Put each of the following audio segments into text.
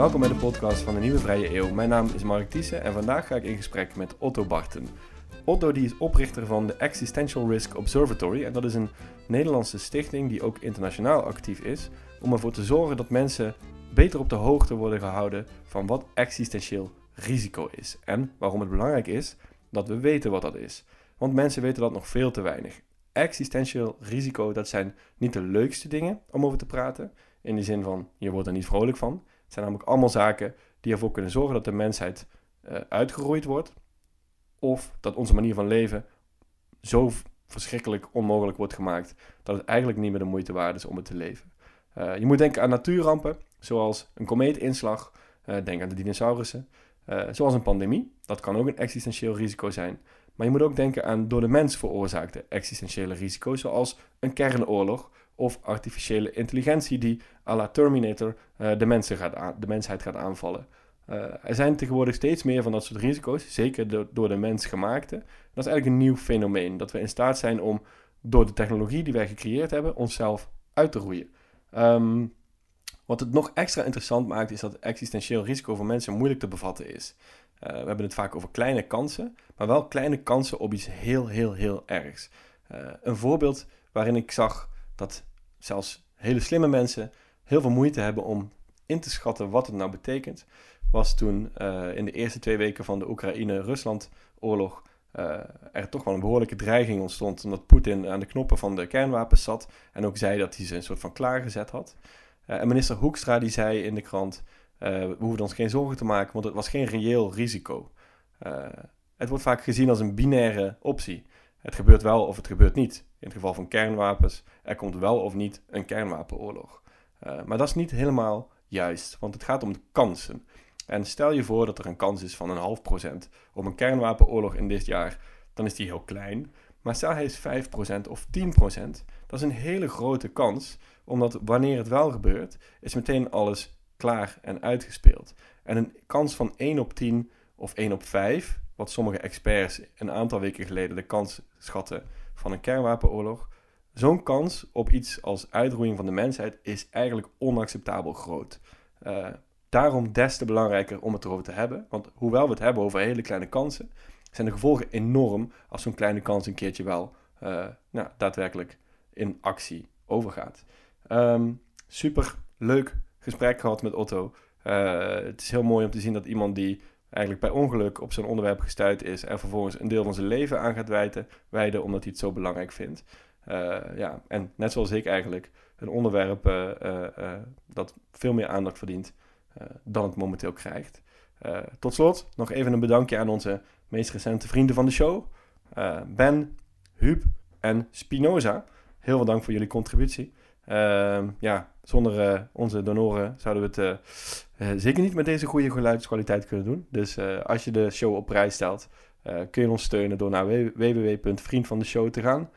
Welkom bij de podcast van de Nieuwe Vrije Eeuw. Mijn naam is Mark Thiessen en vandaag ga ik in gesprek met Otto Barten. Otto die is oprichter van de Existential Risk Observatory en dat is een Nederlandse stichting die ook internationaal actief is om ervoor te zorgen dat mensen beter op de hoogte worden gehouden van wat existentieel risico is en waarom het belangrijk is dat we weten wat dat is. Want mensen weten dat nog veel te weinig. Existentieel risico, dat zijn niet de leukste dingen om over te praten. In de zin van, je wordt er niet vrolijk van. Het zijn namelijk allemaal zaken die ervoor kunnen zorgen dat de mensheid uh, uitgeroeid wordt. Of dat onze manier van leven zo verschrikkelijk onmogelijk wordt gemaakt dat het eigenlijk niet meer de moeite waard is om het te leven. Uh, je moet denken aan natuurrampen, zoals een komeetinslag. Uh, denk aan de dinosaurussen. zoals een pandemie. Dat kan ook een existentieel risico zijn. Maar je moet ook denken aan door de mens veroorzaakte existentiële risico's, zoals een kernoorlog of artificiële intelligentie die à la Terminator uh, de, mensen gaat de mensheid gaat aanvallen. Uh, er zijn tegenwoordig steeds meer van dat soort risico's, zeker door de mens gemaakte. Dat is eigenlijk een nieuw fenomeen, dat we in staat zijn om door de technologie die wij gecreëerd hebben, onszelf uit te roeien. Um, wat het nog extra interessant maakt, is dat existentieel risico voor mensen moeilijk te bevatten is. Uh, we hebben het vaak over kleine kansen, maar wel kleine kansen op iets heel, heel, heel ergs. Een voorbeeld waarin ik zag dat zelfs hele slimme mensen heel veel moeite hebben om in te schatten wat het nou betekent, was toen uh, in de eerste twee weken van de Oekraïne-Rusland-oorlog er toch wel een behoorlijke dreiging ontstond, omdat Poetin aan de knoppen van de kernwapens zat en ook zei dat hij ze een soort van klaargezet had. en minister Hoekstra die zei in de krant we hoeven ons geen zorgen te maken, want het was geen reëel risico. Het wordt vaak gezien als een binaire optie. Het gebeurt wel of het gebeurt niet. In het geval van kernwapens, er komt wel of niet een kernwapenoorlog. Uh, maar dat is niet helemaal juist, want het gaat om de kansen. En stel je voor dat er een kans is van een half procent op een kernwapenoorlog in dit jaar, dan is die heel klein. Maar stel hij is 5% of 10%, dat is een hele grote kans, omdat wanneer het wel gebeurt, is meteen alles klaar en uitgespeeld. En een kans van 1 op 10 of 1 op 5, wat sommige experts een aantal weken geleden de kans schatten van een kernwapenoorlog. Zo'n kans op iets als uitroeiing van de mensheid is eigenlijk onacceptabel groot. Uh, daarom des te belangrijker om het erover te hebben. Want hoewel we het hebben over hele kleine kansen, zijn de gevolgen enorm als zo'n kleine kans een keertje wel uh, nou, daadwerkelijk in actie overgaat. Um, super leuk gesprek gehad met Otto. Uh, het is heel mooi om te zien dat iemand die eigenlijk bij ongeluk op zo'n onderwerp gestuurd is en vervolgens een deel van zijn leven aan gaat wijten, wijden omdat hij het zo belangrijk vindt. Uh, ja, en net zoals ik eigenlijk, een onderwerp uh, dat veel meer aandacht verdient dan het momenteel krijgt. tot slot nog even een bedankje aan onze meest recente vrienden van de show. ben, Huub en Spinoza. Heel veel dank voor jullie contributie. Ja, zonder uh, onze donoren zouden we het uh, uh, zeker niet met deze goede geluidskwaliteit kunnen doen. Dus als je de show op prijs stelt, kun je ons steunen door naar www.vriendvandeshow te gaan.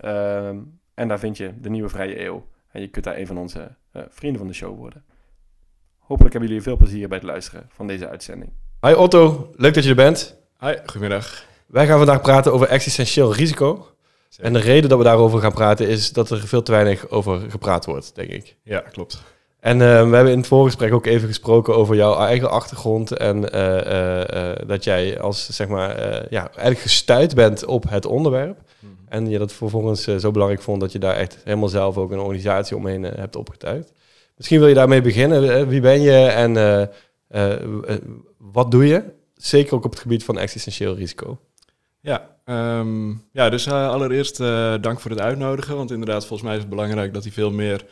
Ehm, en daar vind je de nieuwe Vrije Eeuw. En je kunt daar een van onze vrienden van de show worden. Hopelijk hebben jullie veel plezier bij het luisteren van deze uitzending. Hi Otto, leuk dat je er bent. Hi, goedemiddag. Wij gaan vandaag praten over existentieel risico. En de reden dat we daarover gaan praten is dat er veel te weinig over gepraat wordt, denk ik. Ja, klopt. En uh, we hebben in het voorgesprek ook even gesproken over jouw eigen achtergrond. En uh, uh, dat jij als, zeg maar, ja, eigenlijk gestuurd bent op het onderwerp. Mm -hmm. En je dat vervolgens zo belangrijk vond dat je daar echt helemaal zelf ook een organisatie omheen hebt opgetuigd. Misschien wil je daarmee beginnen. Wie ben je en wat doe je? Zeker ook op het gebied van existentieel risico. Ja, um, ja dus uh, allereerst uh, dank voor het uitnodigen. Want inderdaad, volgens mij is het belangrijk dat hier veel meer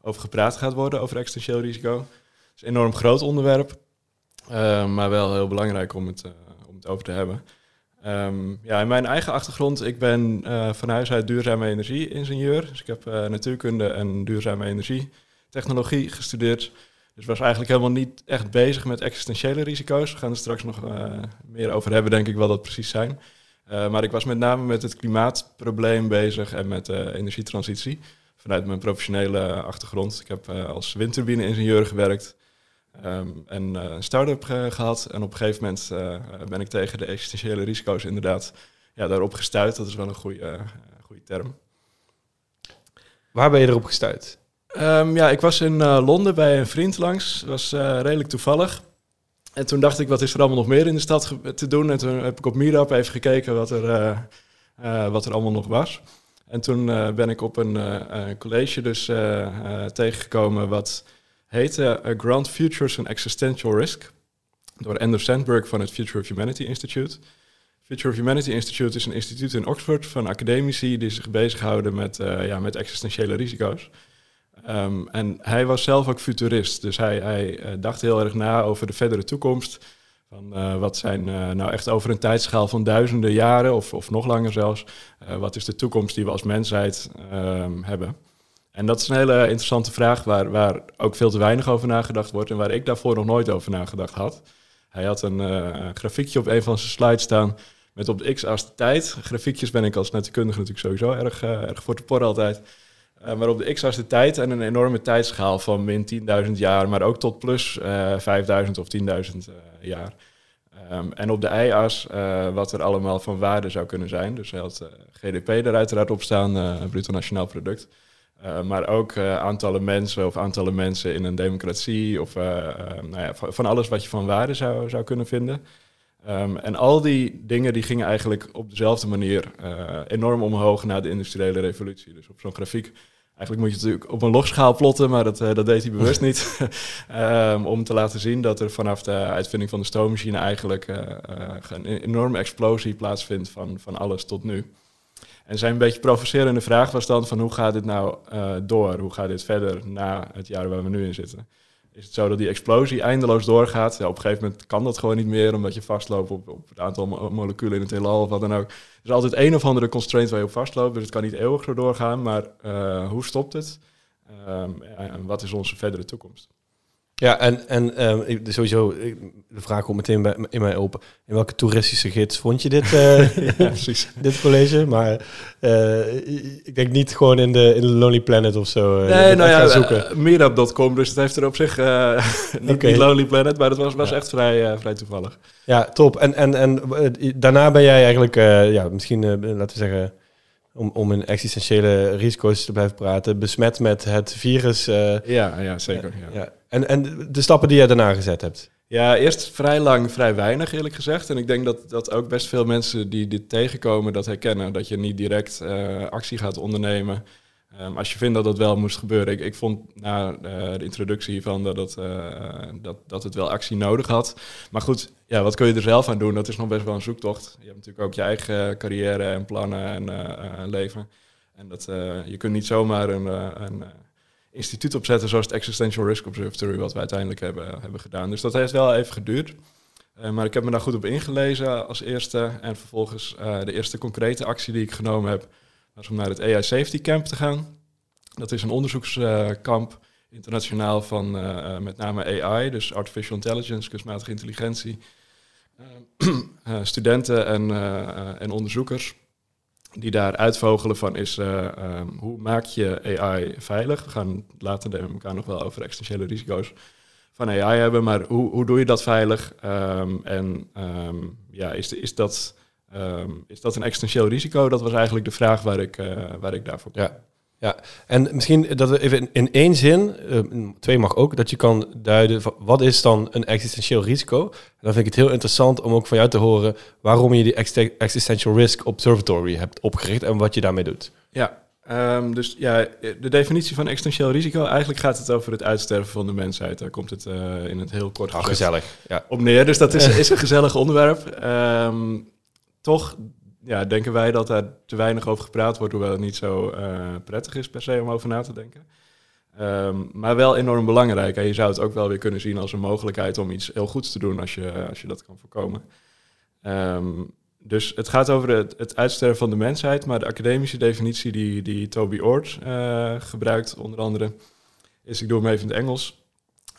over gepraat gaat worden, over existentieel risico. Het is een enorm groot onderwerp, uh, maar wel heel belangrijk om het, om het over te hebben. Um, ja, in mijn eigen achtergrond, ik ben van huis uit duurzame energie-ingenieur. Dus ik heb natuurkunde en duurzame energietechnologie gestudeerd. Dus was eigenlijk helemaal niet echt bezig met existentiële risico's. We gaan er straks nog meer over hebben, denk ik, wat dat precies zijn. Uh, maar ik was met name met het klimaatprobleem bezig en met de energietransitie. Vanuit mijn professionele achtergrond. Ik heb uh, als windturbine-ingenieur gewerkt. Um, en een start-up ge gehad. En op een gegeven moment ben ik tegen de existentiële risico's inderdaad ja, daarop gestuurd. Dat is wel een goede, goede term. Waar ben je erop gestuurd? Ehm, ja, ik was in eh, Londen bij een vriend langs. Dat was eh, redelijk toevallig. En toen dacht ik, wat is er allemaal nog meer in de stad te doen? En toen heb ik op Meetup even gekeken wat er, eh, eh, wat er allemaal nog was. En toen eh, ben ik op een college dus tegengekomen wat heette Grand Futures and Existential Risk. Door Andrew Sandberg van het Future of Humanity Institute. Future of Humanity Institute is een instituut in Oxford van academici die zich bezighouden met, ja, met existentiële risico's. Ehm, en hij was zelf ook futurist, dus hij, hij eh, dacht heel erg na over de verdere toekomst. Van, eh, wat zijn eh, nou echt over een tijdschaal van duizenden jaren, of, of nog langer zelfs, wat is de toekomst die we als mensheid ehm, hebben? En dat is een hele interessante vraag waar, waar ook veel te weinig over nagedacht wordt en waar ik daarvoor nog nooit over nagedacht had. Hij had een grafiekje op een van zijn slides staan met op de x-as de tijd. Grafiekjes ben ik als natuurkundige natuurlijk sowieso erg, erg voor te porren altijd. Eh, maar op de x-as de tijd en een enorme tijdschaal van min 10.000 jaar, maar ook tot plus eh 5.000 of 10.000 eh, jaar. Ehm, en op de y-as wat er allemaal van waarde zou kunnen zijn. Dus hij had GDP er uiteraard op staan, bruto nationaal product. Maar ook eh, aantallen mensen of aantallen mensen in een democratie of nou ja, van alles wat je van waarde zou, zou kunnen vinden. Ehm, en al die dingen die gingen eigenlijk op dezelfde manier eh, enorm omhoog na de industriële revolutie. Dus op zo'n grafiek, eigenlijk moet je het natuurlijk op een logschaal plotten, maar dat, eh, dat deed hij bewust niet. Ehm, om te laten zien dat er vanaf de uitvinding van de stoommachine eigenlijk eh, een enorme explosie plaatsvindt van, van alles tot nu. En zijn een beetje provocerende vraag was dan van hoe gaat dit nou door? Hoe gaat dit verder na het jaar waar we nu in zitten? Is het zo dat die explosie eindeloos doorgaat? Op een gegeven moment kan dat gewoon niet meer, omdat je vastloopt op, op het aantal mo- moleculen in het heelal of wat dan ook. Er is altijd een of andere constraint waar je op vastloopt, dus het kan niet eeuwig zo doorgaan. Maar eh, hoe stopt het? Ehm, en wat is onze verdere toekomst? Ja, en, en ehm, sowieso, de vraag komt meteen bij, in mij open. In welke toeristische gids vond je dit, eh, ja, dit college? Maar eh, ik denk niet gewoon in de, in de Lonely Planet of zo. eh, Nee, nou ja, zoeken. meetup.com, dus het heeft er op zich niet, niet Lonely Planet, maar dat was, was Ja. echt vrij, vrij toevallig. Ja, top. En, en, en daarna ben jij eigenlijk, ja, misschien, laten we zeggen, om, om in existentiële risico's te blijven praten, besmet met het virus. eh, Ja, ja zeker. Ja. ja. En, en de stappen die jij daarna gezet hebt. Ja, eerst vrij lang, vrij weinig eerlijk gezegd. En ik denk dat, dat ook best veel mensen die dit tegenkomen dat herkennen. Dat je niet direct eh, actie gaat ondernemen. Ehm, als je vindt dat dat wel moest gebeuren. Ik, ik vond na eh, de introductie hiervan dat het, eh, dat, dat het wel actie nodig had. Maar goed, ja, wat kun je er zelf aan doen? Dat is nog best wel een zoektocht. Je hebt natuurlijk ook je eigen carrière en plannen en eh, leven. En dat, je kunt niet zomaar een, een instituut opzetten zoals het Existential Risk Observatory, wat we uiteindelijk hebben, hebben gedaan. Dus dat heeft wel even geduurd. Maar ik heb me daar goed op ingelezen als eerste. En vervolgens de eerste concrete actie die ik genomen heb, was om naar het AI Safety Camp te gaan. Dat is een onderzoekskamp internationaal van eh, eh, met name AI, dus artificial intelligence, kunstmatige intelligentie. Eh, eh, studenten en, eh, eh, en onderzoekers die daar uitvogelen van is eh, ehm, hoe maak je AI veilig? We gaan later met elkaar nog wel over existentiële risico's van AI hebben, maar hoe, hoe doe je dat veilig? Ehm, en ehm, ja, is, is, dat, ehm, is dat een existentieel risico? Dat was eigenlijk de vraag waar ik, eh, waar ik daarvoor kwam. Ja. En misschien dat we even in, in één zin, eh, twee mag ook, dat je kan duiden van wat is dan een existentieel risico. En dan vind ik het heel interessant om ook van jou te horen waarom je die Ex- Existential Risk Observatory hebt opgericht en wat je daarmee doet. Ja, ehm, dus ja, de definitie van existentieel risico, eigenlijk gaat het over het uitsterven van de mensheid. Daar komt het eh, in het heel kort Ah, gezellig. Ja. op neer. Dus dat is, is een gezellig onderwerp. Ehm, toch ja, denken wij dat daar te weinig over gepraat wordt, hoewel het niet zo eh, prettig is per se om over na te denken. Ehm, maar wel enorm belangrijk. En je zou het ook wel weer kunnen zien als een mogelijkheid om iets heel goeds te doen als je, als je dat kan voorkomen. Ehm, dus het gaat over het, het uitsterven van de mensheid, maar de academische definitie die, die Toby Ord eh, gebruikt, onder andere, is, ik doe hem even in het Engels,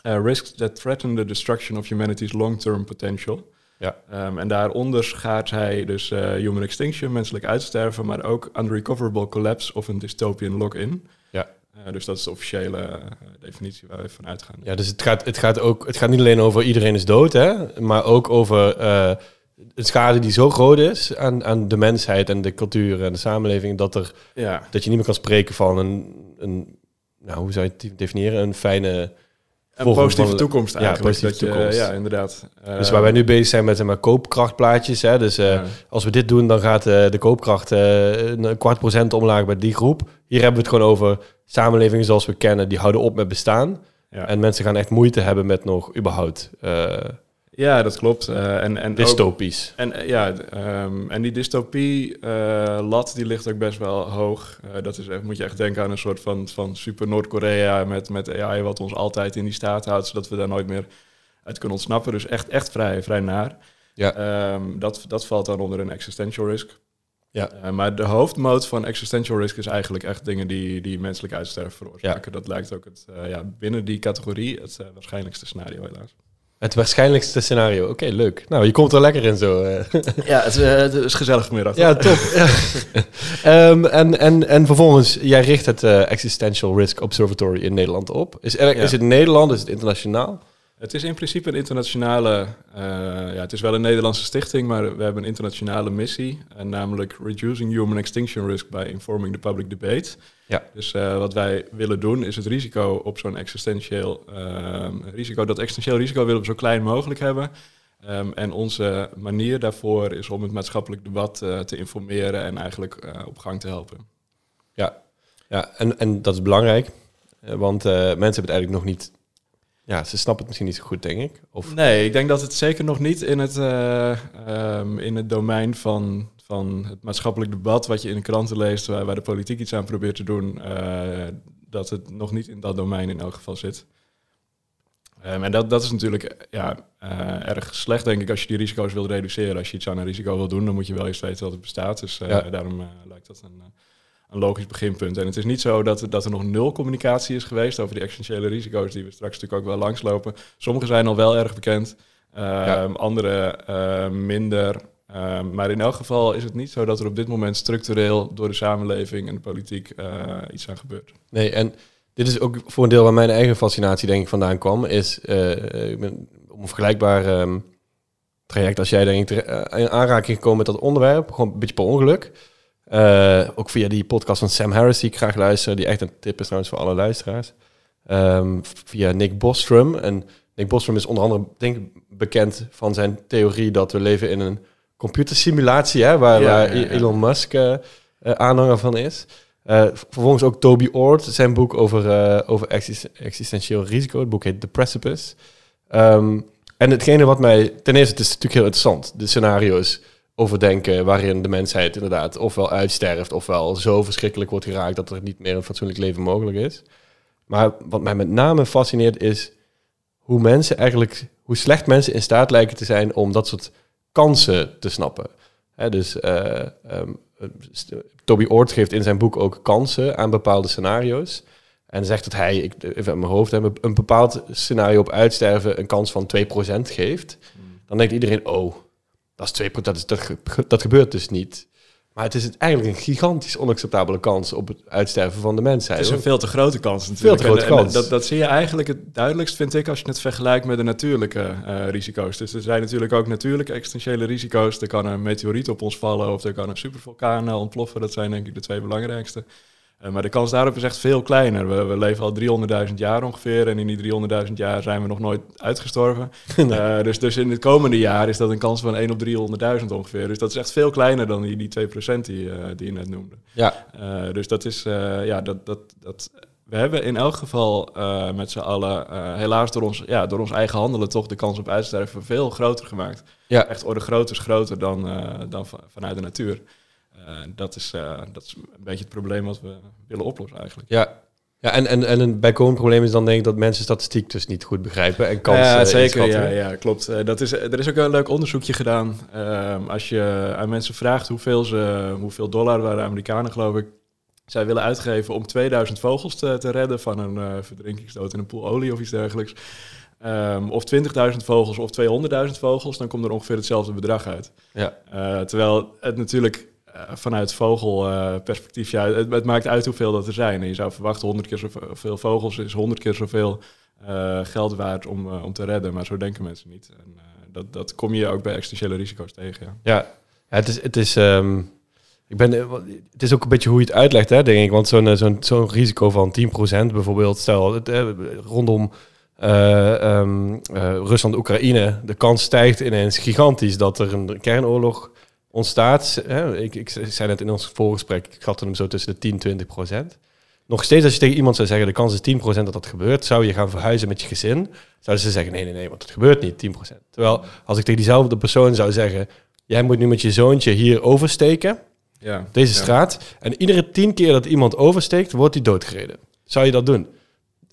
eh, risks that threaten the destruction of humanity's long-term potential. Ja. Ehm, en daaronder schaart hij dus eh, human extinction, menselijk uitsterven, maar ook unrecoverable collapse of een dystopian lock-in. Ja. Eh, dus dat is de officiële eh, definitie waar we van uitgaan. Ja, dus het gaat, het gaat ook, het gaat niet alleen over iedereen is dood, hè, maar ook over eh, een schade die zo groot is aan, aan de mensheid en de cultuur en de samenleving, dat, er, Ja, dat je niet meer kan spreken van een, een nou, hoe zou je het definiëren? Een fijne... Een positieve toekomst Ja, eigenlijk. positieve dat je, toekomst. Ja, inderdaad. dus Eh, waar wij nu bezig zijn met zeg maar, koopkrachtplaatjes. Hè? Dus eh, ja. als we dit doen, dan gaat eh, de koopkracht eh, een kwart procent omlaag bij die groep. Hier hebben we het gewoon over samenlevingen zoals we kennen. Die houden op met bestaan. Ja. En mensen gaan echt moeite hebben met nog überhaupt eh ja, dat klopt. Eh, en, en ook- dystopisch. En eh, ja, ehm, en die dystopie-lat die ligt ook best wel hoog. Eh, dat is moet je echt denken aan een soort van, van super Noord-Korea met, met AI, wat ons altijd in die staat houdt, zodat we daar nooit meer uit kunnen ontsnappen. Dus echt, echt vrij, vrij naar. Ja. Ehm, dat, dat valt dan onder een existential risk. Ja. Eh, maar de hoofdmoot van existential risk is eigenlijk echt dingen die, die menselijk uitsterven veroorzaken. Dat lijkt ook het, eh, ja, binnen die categorie het eh, waarschijnlijkste scenario helaas. Het waarschijnlijkste scenario. Oké, leuk. Nou, je komt er lekker in zo. eh. Ja, het, eh, het is gezellig vanmiddag. Ja, top. Ehm, en, en, en vervolgens, jij richt het eh, Existential Risk Observatory in Nederland op. Is, er, Ja. is het Nederland? Is het internationaal? Het is in principe een internationale, eh, ja, het is wel een Nederlandse stichting, maar we hebben een internationale missie, en namelijk Reducing Human Extinction Risk by Informing the Public Debate. Ja. Dus eh, wat wij willen doen is het risico op zo'n existentieel ehm, risico, dat existentieel risico willen we zo klein mogelijk hebben. Ehm, en onze manier daarvoor is om het maatschappelijk debat eh, te informeren en eigenlijk eh, op gang te helpen. Ja, en, en dat is belangrijk. eh, want eh, mensen hebben het eigenlijk nog niet... Ja, ze snappen het misschien niet zo goed, denk ik. Of, Nee, ik denk dat het zeker nog niet in het, eh, ehm, in het domein van, van het maatschappelijk debat, wat je in de kranten leest, waar, waar de politiek iets aan probeert te doen, eh, dat het nog niet in dat domein in elk geval zit. Ehm, en dat, dat is natuurlijk ja, eh, erg slecht, denk ik, als je die risico's wil reduceren. Als je iets aan een risico wil doen, dan moet je wel eerst weten dat het bestaat. Dus Ja. daarom lijkt dat een, een logisch beginpunt. En het is niet zo dat, dat er nog nul communicatie is geweest over die essentiële risico's, die we straks natuurlijk ook wel langslopen. Sommige zijn al wel erg bekend, ehm, Ja. andere eh, minder. Ehm, maar in elk geval is het niet zo dat er op dit moment structureel door de samenleving en de politiek eh, iets aan gebeurt. Nee, en dit is ook voor een deel waar mijn eigen fascinatie denk ik vandaan kwam. Is, eh, ik ben op een vergelijkbaar ehm, traject als jij denk ik eh, in aanraking gekomen met dat onderwerp. Gewoon een beetje per ongeluk. Eh, ook via die podcast van Sam Harris die ik graag luister. Die echt een tip is trouwens voor alle luisteraars. Ehm, via Nick Bostrom. En Nick Bostrom is onder andere denk ik bekend van zijn theorie dat we leven in een computersimulatie. Hè, waar, Ja, waar ja, ja. Elon Musk eh, aanhanger van is. Vervolgens ook Toby Ord, zijn boek over, over exist- existentieel risico. Het boek heet The Precipice. Ehm, en hetgene wat mij... Ten eerste, het is natuurlijk heel interessant. De scenario's overdenken waarin de mensheid inderdaad ofwel uitsterft... ofwel zo verschrikkelijk wordt geraakt dat er niet meer een fatsoenlijk leven mogelijk is. Maar wat mij met name fascineert is hoe mensen eigenlijk... hoe slecht mensen in staat lijken te zijn om dat soort kansen te snappen. Dus st- Toby Ord geeft in zijn boek ook kansen aan bepaalde scenario's. En zegt dat hij, ik, even uit mijn hoofd, een bepaald scenario op uitsterven een kans van 2% geeft. Dan denkt iedereen, oh, dat, is 2%, dat, is, dat, dat gebeurt dus niet. Maar het is het eigenlijk een gigantisch onacceptabele kans op het uitsterven van de mensheid. Het is een veel te grote kans Veel natuurlijk. te grote En- en kans. dat, dat zie je eigenlijk het duidelijkst, vind ik, als je het vergelijkt met de natuurlijke eh, risico's. Dus er zijn natuurlijk ook natuurlijke existentiële risico's. Er kan een meteoriet op ons vallen of er kan een supervulkaan eh, ontploffen. Dat zijn denk ik de twee belangrijkste. Eh, maar de kans daarop is echt veel kleiner. We, we leven al 300.000 jaar ongeveer en in die 300.000 jaar zijn we nog nooit uitgestorven. Eh, dus, dus in het komende jaar is dat een kans van 1 op 300.000 ongeveer. Dus dat is echt veel kleiner dan die, die 2% die, eh, die je net noemde. Ja, Uh, dus dat is, ja, dat, dat, dat, we hebben in elk geval met z'n allen, helaas door ons, ja, door ons eigen handelen, toch de kans op uitsterven veel groter gemaakt. Ja. Echt orde is groter dan, dan van, vanuit de natuur. Uh, dat, is, dat is een beetje het probleem wat we willen oplossen eigenlijk. ja. Ja, en, en, en een bijkomend probleem is dan denk ik dat mensen statistiek dus niet goed begrijpen en kansen Ja, zeker. inschatten. Ja, ja, klopt. Dat is, er is ook een leuk onderzoekje gedaan. Uh, als je aan mensen vraagt hoeveel, ze, hoeveel dollar waren de Amerikanen, geloof ik, zij willen uitgeven om 2000 vogels te, te redden van een uh, verdrinkingsdood in een poel olie of iets dergelijks. Um, of 20.000 vogels of 200.000 vogels, dan komt er ongeveer hetzelfde bedrag uit. Ja. Uh, terwijl het natuurlijk vanuit vogelperspectief, ja, het, maakt uit hoeveel dat er zijn. En je zou verwachten 100 keer zoveel vogels is 100 keer zoveel uh, geld waard om, om te redden. Maar zo denken mensen niet. En, dat, dat kom je ook bij existentiële risico's tegen. Ja, ja. het is. Het is um Ik ben, eh, het is ook een beetje hoe je het uitlegt, hè, denk ik. Want zo'n eh, zo'n zo'n risico van 10% bijvoorbeeld, stel eh, rondom eh, ehm, eh, Rusland-Oekraïne, de kans stijgt ineens gigantisch dat er een kernoorlog ontstaat. Hè. Ik, ik zei net in ons voorgesprek, ik schatte hem zo tussen de 10 20 procent. Nog steeds als je tegen iemand zou zeggen, de kans is 10% dat dat gebeurt, zou je gaan verhuizen met je gezin, zouden ze zeggen, nee, nee, nee, want het gebeurt niet, 10% Terwijl als ik tegen diezelfde persoon zou zeggen, jij moet nu met je zoontje hier oversteken, Ja. deze Ja. straat. En iedere tien keer dat iemand oversteekt, wordt hij doodgereden. Zou je dat doen?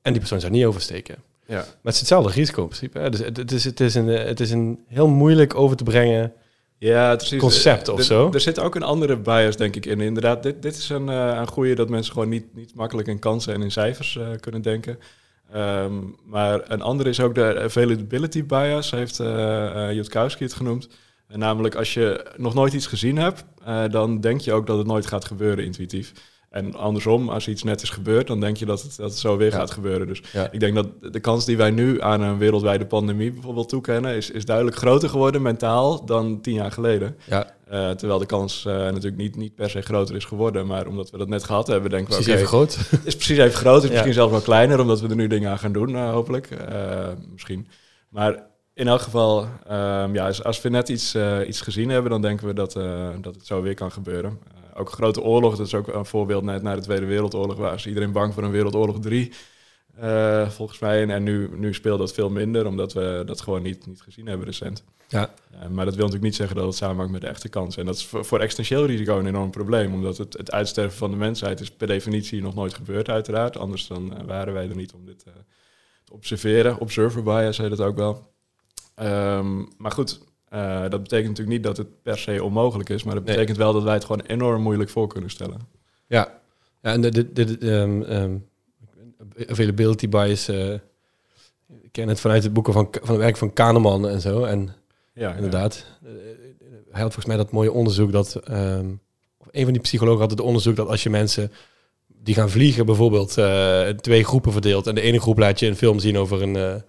En die persoon zou niet oversteken. Ja. Maar het is hetzelfde risico in principe. Hè? Dus het, het, is, het, is een, het is een heel moeilijk over te brengen. Ja, precies. concept of er- zo. Er zit ook een andere bias, denk ik, in. Inderdaad, dit, dit is een, eh, een goede dat mensen gewoon niet, niet makkelijk in kansen en in cijfers eh, kunnen denken. Ehm, maar een andere is ook de availability bias, heeft eh, Jutkowski het genoemd. En namelijk, als je nog nooit iets gezien hebt, dan denk je ook dat het nooit gaat gebeuren intuïtief. En andersom, als iets net is gebeurd, dan denk je dat het, dat het zo weer Ja. gaat gebeuren. Dus Ja. ik denk dat de kans die wij nu aan een wereldwijde pandemie bijvoorbeeld toekennen, is, is duidelijk groter geworden mentaal dan tien jaar geleden. Ja, Eh, terwijl de kans eh, natuurlijk niet, niet per se groter is geworden. Maar omdat we dat net gehad hebben, denken we... precies even groot. is precies even groot. Het is Ja. misschien zelfs wel kleiner, omdat we er nu dingen aan gaan doen, eh, hopelijk. Misschien. Maar in elk geval, ehm, ja, als, als we net iets, iets gezien hebben, dan denken we dat, dat het zo weer kan gebeuren. Ook grote oorlog, dat is ook een voorbeeld net na de Tweede Wereldoorlog, was iedereen bang voor een Wereldoorlog 3. eh, volgens mij. En, en nu, nu speelt dat veel minder, omdat we dat gewoon niet, niet gezien hebben recent. Ja. Eh, maar dat wil natuurlijk niet zeggen dat het samenhangt met de echte kansen. En dat is voor, voor existentieel risico een enorm probleem. Omdat het, het uitsterven van de mensheid is per definitie nog nooit gebeurd, uiteraard. Anders dan eh, waren wij er niet om dit te observeren. Observer bias heet het ook wel. Ehm, maar goed, eh, dat betekent natuurlijk niet dat het per se onmogelijk is. Maar dat Nee. betekent wel dat wij het gewoon enorm moeilijk voor kunnen stellen. Ja, ja en de, de, de, de, ehm, ehm, availability bias... eh, ik ken het vanuit het boeken van, van het werk van Kahneman en zo. En Ja, inderdaad. Eh, Hij had volgens mij dat mooie onderzoek dat... ehm, of een van die psychologen had het onderzoek dat als je mensen die gaan vliegen bijvoorbeeld twee groepen verdeelt... en de ene groep laat je een film zien over een,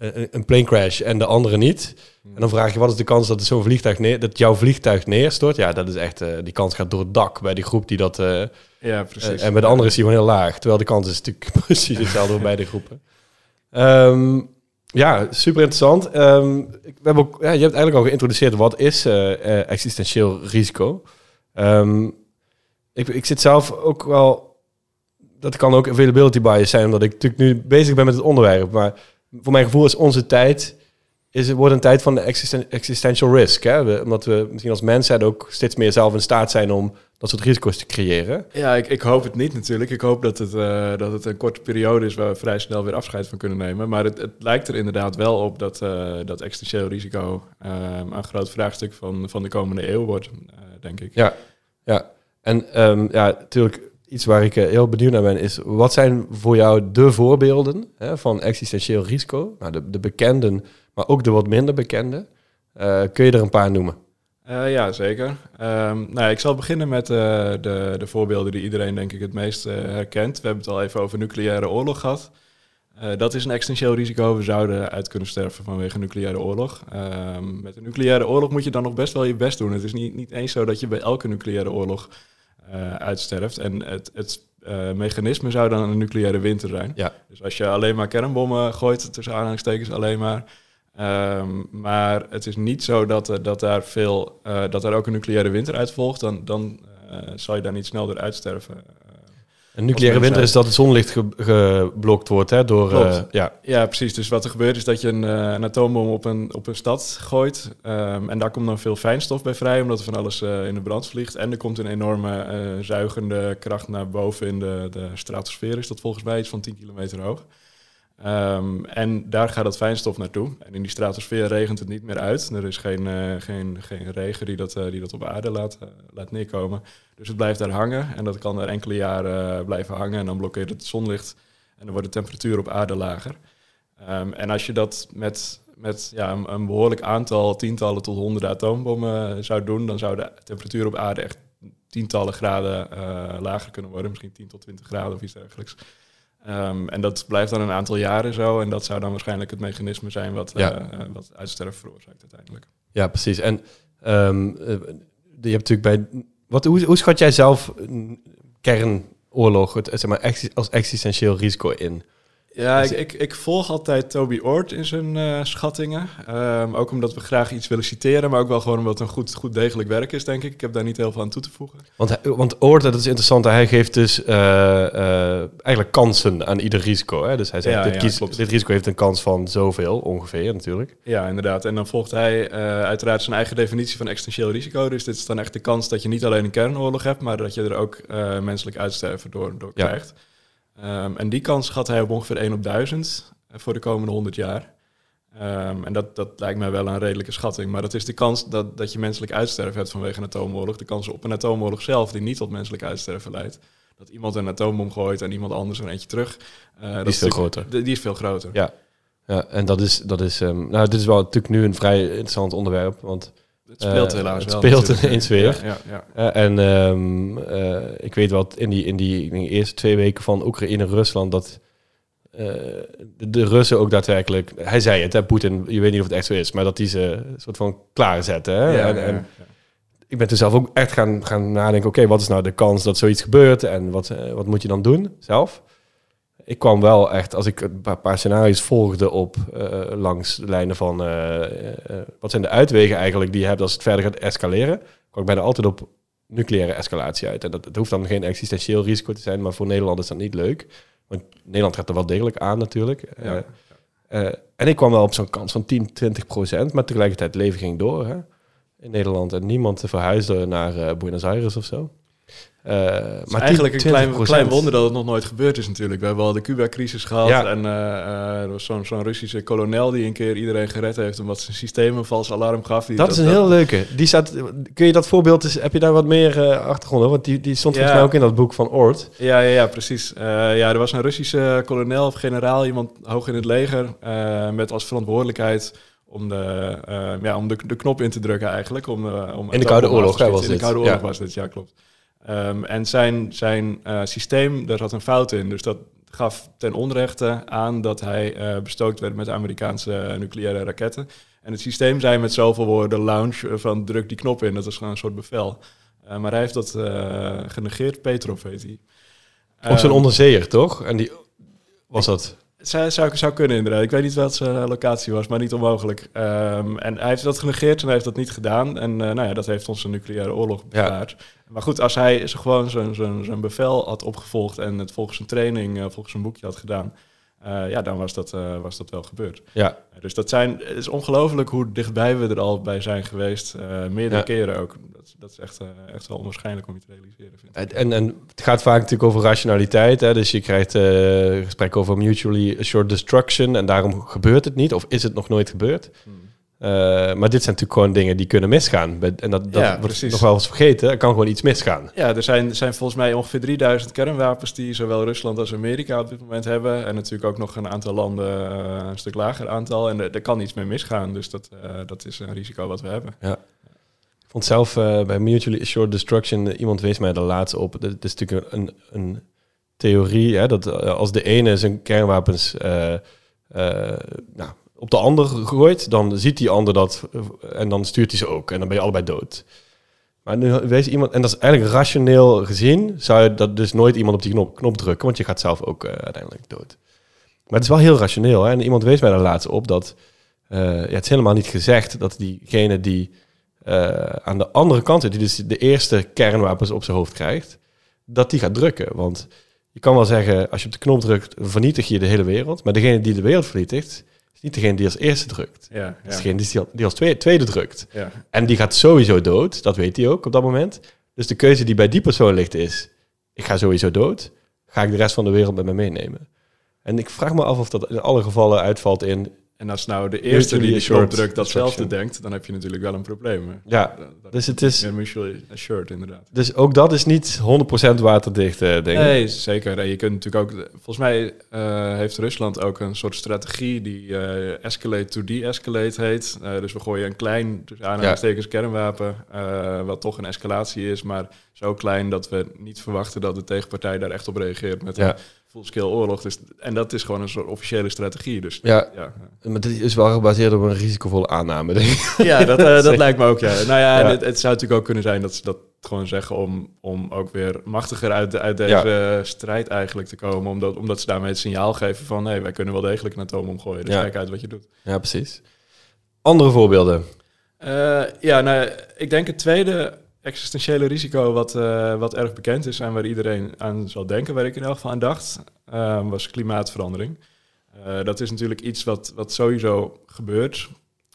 een, een plane crash en de andere niet... En dan vraag je, wat is de kans dat zo'n vliegtuig neer, dat jouw vliegtuig neerstort? Ja, dat is echt, eh, die kans gaat door het dak bij die groep die dat... eh, Ja, precies. eh, en bij de andere is die gewoon heel laag. Terwijl de kans is natuurlijk precies hetzelfde bij beide groepen. Ehm, ja, super interessant. Ehm, ik- we hebben ook, ja, je hebt eigenlijk al geïntroduceerd wat is eh, eh, existentieel risico. Ehm, ik, ik zit zelf ook wel... Dat kan ook availability bias zijn, omdat ik natuurlijk nu bezig ben met het onderwerp. Maar voor mijn gevoel is onze tijd... Is, het wordt een tijd van de existen- existential risk. Hè? We- omdat we misschien als mensheid ook steeds meer zelf in staat zijn om dat soort risico's te creëren. Ja, ik, ik hoop het niet natuurlijk. Ik hoop dat het, eh, dat het een korte periode is waar we vrij snel weer afscheid van kunnen nemen. Maar het, het lijkt er inderdaad wel op dat, eh, dat existentieel risico eh, een groot vraagstuk van, van de komende eeuw wordt, eh, denk ik. Ja, ja. En ehm, ja, natuurlijk iets waar ik eh, heel benieuwd naar ben is, wat zijn voor jou de voorbeelden hè, van existentieel risico? Nou, de, de bekenden, maar ook de wat minder bekende. Eh, kun je er een paar noemen? Eh, ja, zeker. Ehm, nou, ik zal beginnen met de, de voorbeelden die iedereen denk ik het meest herkent. We hebben het al even over nucleaire oorlog gehad. Eh, dat is een existentieel risico. We zouden uit kunnen sterven vanwege een nucleaire oorlog. Ehm, met een nucleaire oorlog moet je dan nog best wel je best doen. Het is niet, niet eens zo dat je bij elke nucleaire oorlog eh, uitsterft. En het, het eh, mechanisme zou dan een nucleaire winter zijn. Ja. Dus als je alleen maar kernbommen gooit, tussen aanhalingstekens alleen maar... Ehm, maar het is niet zo dat, er- dat, daar veel, eh, dat daar ook een nucleaire winter uit volgt. Dan, dan eh, zal je daar niet snel door uitsterven. Een nucleaire winter is dat het zonlicht ge- geblokt wordt hè, door... Eh, ja, ja, precies. Dus wat er gebeurt is dat je een, eh, een atoombom op een, op een stad gooit. ehm, en daar komt dan veel fijnstof bij vrij, omdat er van alles eh, in de brand vliegt. En er komt een enorme zuigende kracht naar boven in de, de stratosfeer. Is dat volgens mij iets van 10 kilometer hoog. Ehm, en daar gaat dat fijnstof naartoe. En in die stratosfeer regent het niet meer uit. Er is geen, eh, geen, geen regen die dat, eh, die dat op aarde laat, eh, laat neerkomen. Dus het blijft daar hangen. En dat kan er enkele jaren blijven hangen. En dan blokkeert het zonlicht. En dan wordt de temperatuur op aarde lager. Ehm, en als je dat met, met ja, een, een behoorlijk aantal, tientallen tot honderden atoombommen zou doen, dan zou de temperatuur op aarde echt tientallen graden lager kunnen worden. Misschien 10 tot 20 graden of iets dergelijks. Ehm, en dat blijft dan een aantal jaren zo. En dat zou dan waarschijnlijk het mechanisme zijn wat, Ja. eh, wat uitsterven veroorzaakt uiteindelijk. ja, precies. En ehm, eh, je hebt natuurlijk bij wat, hoe, hoe schat jij zelf een kernoorlog het, zeg maar, als existentieel risico in? Ja, ik, ik, ik volg altijd Toby Oort in zijn eh, schattingen. Ehm, ook omdat we graag iets willen citeren, maar ook wel gewoon omdat het een goed, goed degelijk werk is, denk ik. Ik heb daar niet heel veel aan toe te voegen. Want, want Oort, dat is interessant, hij geeft dus eh, eh, eigenlijk kansen aan ieder risico. Hè? Dus hij zegt, Ja, dit, ja, kies- klopt. dit risico heeft een kans van zoveel, ongeveer natuurlijk. Ja, inderdaad. En dan volgt hij uiteraard zijn eigen definitie van existentieel risico. Dus dit is dan echt de kans dat je niet alleen een kernoorlog hebt, maar dat je er ook menselijk uitsterven door, door Ja. krijgt. Ehm, en die kans schat hij op ongeveer 1 op 1000 voor de komende 100 jaar. Ehm, en dat, dat lijkt mij wel een redelijke schatting. Maar dat is de kans dat, dat je menselijk uitsterven hebt vanwege een atoomoorlog. De kans op een atoomoorlog zelf, die niet tot menselijk uitsterven leidt. Dat iemand een atoombom gooit en iemand anders er eentje terug. eh, dat is veel groter. Die is veel groter. Ja. Ja, en dat is, dat is ehm, nou, dit is wel natuurlijk nu een vrij interessant onderwerp, want Het speelt Eh, helaas het wel. speelt natuurlijk. ineens weer. Ja, ja, ja. Eh, en ehm, eh, ik weet wat in die, in die eerste twee weken van Oekraïne-Rusland dat eh, de, de Russen ook daadwerkelijk, hij zei het, hè, Poetin, je weet niet of het echt zo is, maar dat die ze soort van klaarzetten. Hè? Ja, en, ja, en ja. ik ben toen zelf ook echt gaan, gaan nadenken, oké, wat is nou de kans dat zoiets gebeurt en wat, wat moet je dan doen zelf? Ik kwam wel echt, als ik een paar, scenario's volgde op eh, langs de lijnen van eh, eh, wat zijn de uitwegen eigenlijk die je hebt als het verder gaat escaleren, kwam ik bijna altijd op nucleaire escalatie uit. En dat, het hoeft dan geen existentieel risico te zijn, maar voor Nederland is dat niet leuk. Want Nederland gaat er wel degelijk aan natuurlijk. Ja. En ik kwam wel op zo'n kans van 10, 20 procent, maar tegelijkertijd het leven ging door hè, in Nederland. En niemand verhuisde naar Buenos Aires of zo. Eh, Maar maar eigenlijk een 10, klein, 20%. klein wonder dat het nog nooit gebeurd is natuurlijk. We hebben al de Cuba-crisis gehad Ja. en eh, eh, er was zo'n zo'n Russische kolonel die een keer iedereen gered heeft omdat zijn systeem een vals alarm gaf. Die, Dat is een heel leuke. Die staat, kun je dat voorbeeld, eens- heb je daar wat meer achtergrond over? Want die, die stond volgens mij ook in dat boek van Oort. Ja, ja, ja precies. Ja, er was een Russische kolonel of generaal, iemand hoog in het leger, met als verantwoordelijkheid om de, ja, om de, de knop in te drukken eigenlijk. Om, om In de Koude Oorlog, was In de dit. Koude Oorlog was dit, ja klopt. Ehm, en zijn, zijn eh, systeem, daar zat een fout in. Dus dat gaf ten onrechte aan dat hij eh, bestookt werd met Amerikaanse eh, nucleaire raketten. En het systeem zei met zoveel woorden launch van druk die knop in. Dat was gewoon een soort bevel. Maar hij heeft dat genegeerd. Petrov heet hij. Of zo'n Ehm, onderzeeër, toch? En die was dat. Zou, zou, zou kunnen inderdaad. Ik weet niet wat zijn locatie was, maar niet onmogelijk. Ehm, en hij heeft dat genegeerd en hij heeft dat niet gedaan. En eh, nou ja, dat heeft ons een nucleaire oorlog Ja. bewaard. Maar goed, als hij zo gewoon zijn, zijn, zijn bevel had opgevolgd en het volgens zijn training, eh, volgens zijn boekje had gedaan, eh, ja, dan was dat, eh, was dat wel gebeurd. Ja, dus dat zijn, het is ongelooflijk hoe dichtbij we er al bij zijn geweest. eh, meerdere Ja. keren ook. Dat, dat is echt, echt wel onwaarschijnlijk om je te realiseren. Vind ik. En, en, het gaat vaak natuurlijk over rationaliteit. Hè? Dus je krijgt eh gesprek over mutually assured destruction. En daarom gebeurt het niet. Of is het nog nooit gebeurd. Hmm. Eh, maar dit zijn natuurlijk gewoon dingen die kunnen misgaan. En dat, dat Ja, wordt precies. nog wel eens vergeten. Er kan gewoon iets misgaan. Ja, er zijn, zijn volgens mij ongeveer 3000 kernwapens die zowel Rusland als Amerika op dit moment hebben. En natuurlijk ook nog een aantal landen eh, een stuk lager aantal. En er, er kan iets mee misgaan. Dus dat, eh, dat is een risico wat we hebben. Ik vond zelf bij mutually assured destruction... iemand wees mij er laatst op. Dat is natuurlijk een, een theorie. Hè, dat als de ene zijn kernwapens... nou, op de ander gooit, dan ziet die ander dat eh, en dan stuurt hij ze ook. En dan ben je allebei dood. Maar nu wees iemand, en dat is eigenlijk rationeel gezien, zou je dat dus nooit iemand op die knop, knop drukken, want je gaat zelf ook eh, uiteindelijk dood. Maar het is wel heel rationeel. Hè? En iemand wees mij daar laatst op dat eh, ja, het is helemaal niet gezegd dat diegene die aan de andere kant zit, die dus de eerste kernwapens op zijn hoofd krijgt, dat die gaat drukken. Want je kan wel zeggen, als je op de knop drukt, vernietig je de hele wereld. Maar degene die de wereld vernietigt, is niet degene die als eerste drukt. Ja, Het is degene die, die als tweede, tweede drukt. ja. En die gaat sowieso dood, dat weet hij ook op dat moment. Dus de keuze die bij die persoon ligt is, ik ga sowieso dood. Ga ik de rest van de wereld met me meenemen? En ik vraag me af of dat in alle gevallen uitvalt in... En als nou de eerste die assured knop drukt datzelfde denkt, dan heb je natuurlijk wel een probleem. Ja, Dat- dat dus het is meer mutually assured inderdaad. Dus ook dat is niet 100% waterdicht, eh, denk ik. Nee, zeker. En je kunt natuurlijk ook... Volgens mij eh, heeft Rusland ook een soort strategie die eh, escalate to de-escalate heet. Dus we gooien een klein, dus aanhalingstekens kernwapen, eh, wat toch een escalatie is, maar zo klein dat we niet verwachten dat de tegenpartij daar echt op reageert met Ja. een full-scale oorlog. Dus, en dat is gewoon een soort officiële strategie. Dus Ja, ja, maar dit is wel gebaseerd op een risicovolle aanname, denk ik. ja dat, eh, dat lijkt me ook. Ja. Nou ja. Het, het zou natuurlijk ook kunnen zijn dat ze dat gewoon zeggen om, om ook weer machtiger uit, uit deze strijd eigenlijk te komen. Omdat, omdat ze daarmee het signaal geven van nee, wij kunnen wel degelijk een atoom omgooien. Dus Ja. kijk uit wat je doet. Ja, precies. Andere voorbeelden. Eh, ja, nou, ik denk het tweede existentiële risico wat, eh, wat erg bekend is en waar iedereen aan zal denken, waar ik in elk geval aan dacht, eh, was klimaatverandering. Eh, dat is natuurlijk iets wat, wat sowieso gebeurt.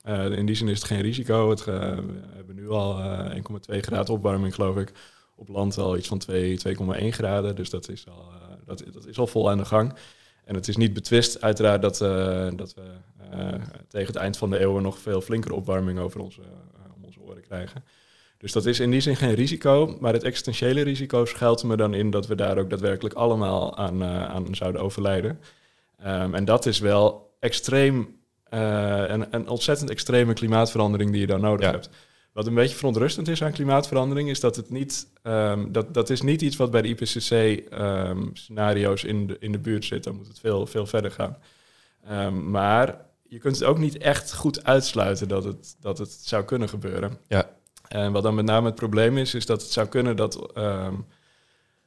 Eh, in die zin is het geen risico. Het, we hebben nu al eh 1,2 graden opwarming, geloof ik. Op land al iets van 2, 2,1 graden. Dus dat is, al, dat, dat is al vol aan de gang. En het is niet betwist, uiteraard, dat, dat we tegen het eind van de eeuw nog veel flinkere opwarming over onze, om onze oren krijgen. Dus dat is in die zin geen risico. Maar het existentiële risico schuilt me dan in dat we daar ook daadwerkelijk allemaal aan, eh, aan zouden overlijden. Ehm, en dat is wel extreem, eh, een, een ontzettend extreme klimaatverandering die je dan nodig Ja. hebt. Wat een beetje verontrustend is aan klimaatverandering, is dat het niet, ehm, dat, dat is niet iets wat bij de IPCC-scenario's in, de, in de buurt zit. Dan moet het veel, veel verder gaan. Ehm, maar je kunt het ook niet echt goed uitsluiten dat het, dat het zou kunnen gebeuren. Ja. En wat dan met name het probleem is, is dat het zou kunnen dat ehm,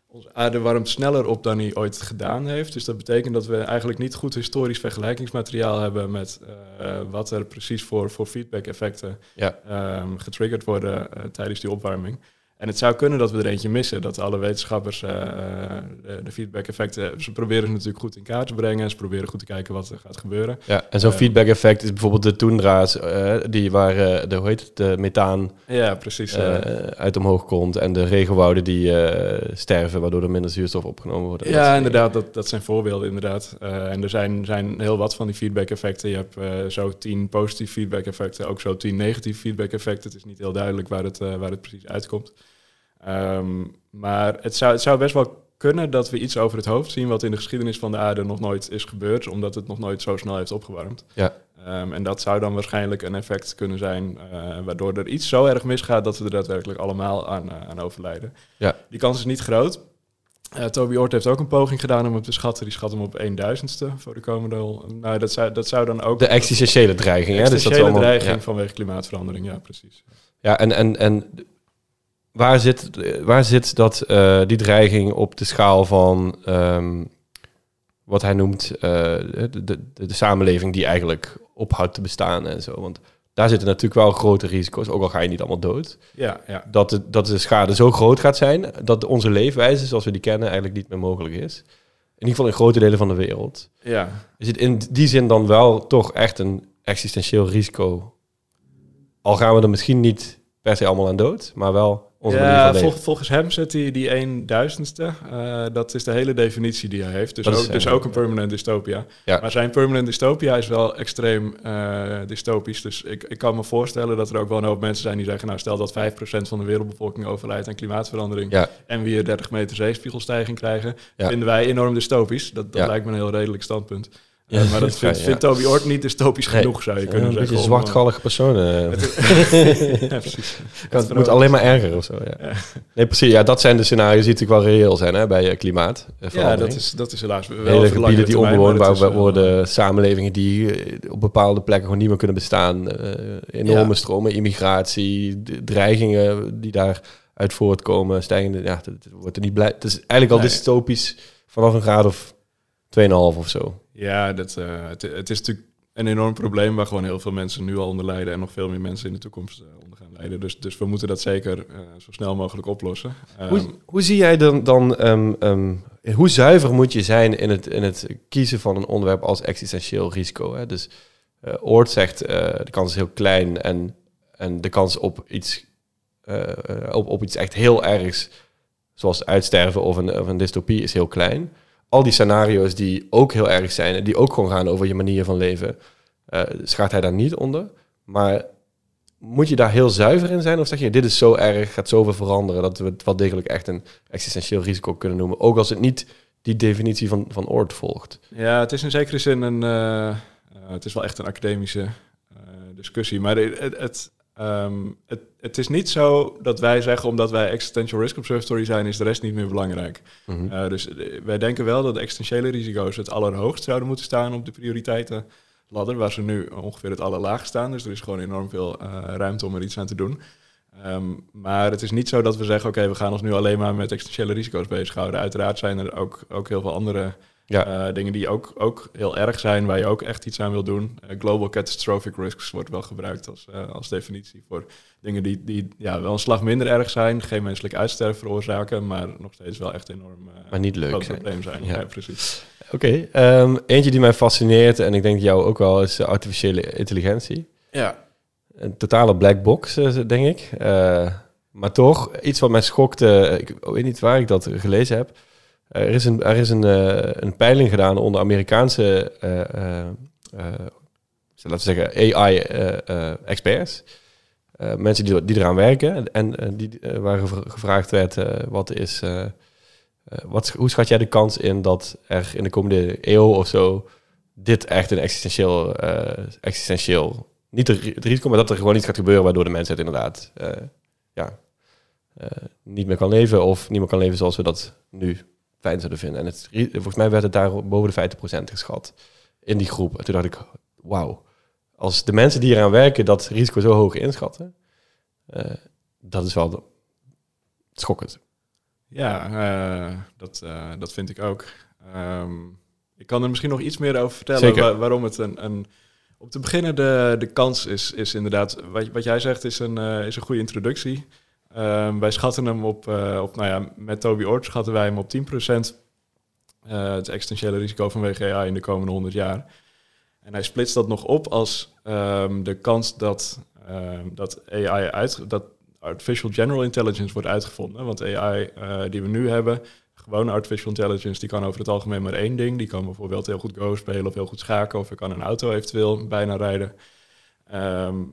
onze aarde warmt sneller op dan hij ooit gedaan heeft. Dus dat betekent dat we eigenlijk niet goed historisch vergelijkingsmateriaal hebben met eh, wat er precies voor, voor feedback-effecten Ja. ehm, getriggerd worden eh, tijdens die opwarming. En het zou kunnen dat we er eentje missen. Dat alle wetenschappers eh, eh, de, de feedback-effecten... Ze proberen het natuurlijk goed in kaart te brengen. Ze proberen goed te kijken wat er gaat gebeuren. Ja, en zo'n Eh, feedback effect is bijvoorbeeld de toendra's, eh, die waar eh, de, hoe heet het, de methaan Ja, precies. eh. eh, uit omhoog komt en de regenwouden die eh, sterven, waardoor er minder zuurstof opgenomen wordt. Ja, inderdaad, dat, dat zijn voorbeelden inderdaad. Eh, en er zijn, zijn heel wat van die feedback-effecten. Je hebt eh, zo tien positieve feedback-effecten, ook zo tien negatieve feedback-effecten. Het is niet heel duidelijk waar het, eh, waar het precies uitkomt. Ehm, maar het zou, het zou best wel kunnen dat we iets over het hoofd zien wat in de geschiedenis van de aarde nog nooit is gebeurd, omdat het nog nooit zo snel heeft opgewarmd. Ja. Ehm, en dat zou dan waarschijnlijk een effect kunnen zijn, eh, waardoor er iets zo erg misgaat dat we er daadwerkelijk allemaal aan, eh, aan overlijden. Ja. Die kans is niet groot. Eh, Toby Oort heeft ook een poging gedaan om hem te schatten. Die schat hem op 1 duizendste voor de komende... Nou, dat zou, dat zou dan ook... De existentiële dreiging, hè? Dus dat existentiële allemaal, dreiging ja. vanwege klimaatverandering, ja, precies. Ja, en, en, en waar, zit, waar zit dat, eh, die dreiging op de schaal van ehm, wat hij noemt eh, de, de, de samenleving die eigenlijk ophoudt te bestaan en zo? Want daar zitten natuurlijk wel grote risico's, ook al ga je niet allemaal dood. Ja, ja. Dat de, dat de schade zo groot gaat zijn dat onze leefwijze zoals we die kennen eigenlijk niet meer mogelijk is. In ieder geval in grote delen van de wereld. ja. Is het in die zin dan wel toch echt een existentieel risico? Al gaan we er misschien niet per se allemaal aan dood, maar wel ja vol- volgens hem zit hij die 1 duizendste. eh, dat is de hele definitie die hij heeft. Dus, ook, dus ook een permanent dystopia. Ja. Maar zijn permanent dystopia is wel extreem eh, dystopisch. Dus ik, ik kan me voorstellen dat er ook wel een hoop mensen zijn die zeggen... nou, stel dat 5% van de wereldbevolking overlijdt aan klimaatverandering... Ja. en we hier 30 meter zeespiegelstijging krijgen... Ja. vinden wij enorm dystopisch. Dat, dat lijkt me een heel redelijk standpunt. Ja, Eh, maar dat vindt, Toby Ort niet dystopisch genoeg, zou je kunnen een zeggen. beetje om, eh, zwartgallige personen. ja, precies. het moet alleen maar erger of zo. Ja. Nee, precies. Ja, dat zijn de scenario's die natuurlijk wel reëel zijn hè, bij eh, klimaat. eh, Ja, dat is, dat is helaas wel Hele gebieden die onbewoonbaar eh, worden, samenlevingen die eh, op bepaalde plekken gewoon niet meer kunnen bestaan. eh, enorme stromen, immigratie, dreigingen die daaruit voortkomen, stijgende. Ja, het, wordt er niet blij. Het is eigenlijk al dystopisch vanaf een graad of 2,5 of zo. Ja, dat, eh, het, het is natuurlijk een enorm probleem waar gewoon heel veel mensen nu al onder lijden en nog veel meer mensen in de toekomst eh, onder gaan lijden. Dus, dus we moeten dat zeker eh, zo snel mogelijk oplossen. Ehm, Hoe, hoe zie jij dan, dan ehm, ehm, hoe zuiver moet je zijn in het, in het kiezen van een onderwerp als existentieel risico? Hè? Dus eh Oort zegt, de kans is heel klein en, en de kans op iets, op, op iets echt heel ergs, zoals uitsterven of een, of een dystopie, is heel klein. Al die scenario's die ook heel erg zijn en die ook gewoon gaan over je manier van leven, eh schaart hij daar niet onder. Maar moet je daar heel zuiver in zijn? Of zeg je, dit is zo erg, gaat zoveel veranderen... dat we het wel degelijk echt een existentieel risico kunnen noemen? Ook als het niet die definitie van, van Oort volgt. Ja, het is in zekere zin een. eh, eh, het is wel echt een academische discussie. Maar het, het, ehm, het, het is niet zo dat wij zeggen, omdat wij Existential Risk Observatory zijn, is de rest niet meer belangrijk. Mhm. Uh, dus eh, wij denken wel dat de existentiële risico's het allerhoogst zouden moeten staan op de prioriteitenladder, waar ze nu ongeveer het allerlaagst staan. Dus er is gewoon enorm veel uh, ruimte om er iets aan te doen. Um, maar het is niet zo dat we zeggen, oké, okay, we gaan ons nu alleen maar met existentiële risico's bezighouden. Uiteraard zijn er ook, ook heel veel andere ja. uh, dingen die ook, ook heel erg zijn, waar je ook echt iets aan wil doen. Uh, global catastrophic risks wordt wel gebruikt als, uh, als definitie voor dingen die, die ja, wel een slag minder erg zijn, geen menselijk uitsterven veroorzaken, maar nog steeds wel echt enorm maar niet leuk groot zijn. probleem zijn. Ja. Ja, precies. Oké, okay, um, eentje die mij fascineert en ik denk jou ook wel is artificiële intelligentie. Ja, een totale black box, denk ik. Uh, maar toch, iets wat mij schokte, ik weet niet waar ik dat gelezen heb. Er is een, er is een, uh, een peiling gedaan onder Amerikaanse, uh, laten we zeggen, AI-experts. mensen die, die eraan werken en die, waar gevraagd werd, wat is, wat, hoe schat jij de kans in dat er in de komende eeuw of zo dit echt een existentieel, existentieel niet risico, maar dat er gewoon iets gaat gebeuren waardoor de mensheid inderdaad ja, niet meer kan leven of niet meer kan leven zoals we dat nu fijn zouden vinden. En het, volgens mij werd het daar boven de 50% geschat in die groep. En toen dacht ik, wauw, als de mensen die eraan werken dat risico zo hoog inschatten, uh, dat is wel schokkend. Ja, dat, dat vind ik ook. Um, ik kan er misschien nog iets meer over vertellen waarom het een, een om te beginnen, de, de kans is, is inderdaad, wat, wat jij zegt, is een, uh, is een goede introductie. Um, wij schatten hem op, uh, op, nou ja, met Toby Ort schatten wij hem op 10%. Uh, het existentiële risico vanwege AI in de komende 100 jaar. En hij splitst dat nog op als um, de kans dat, um, dat AI uit, dat artificial general intelligence wordt uitgevonden. Want AI uh, die we nu hebben, gewone artificial intelligence, die kan over het algemeen maar één ding. Die kan bijvoorbeeld heel goed Go spelen of heel goed schaken of er kan een auto eventueel bijna rijden.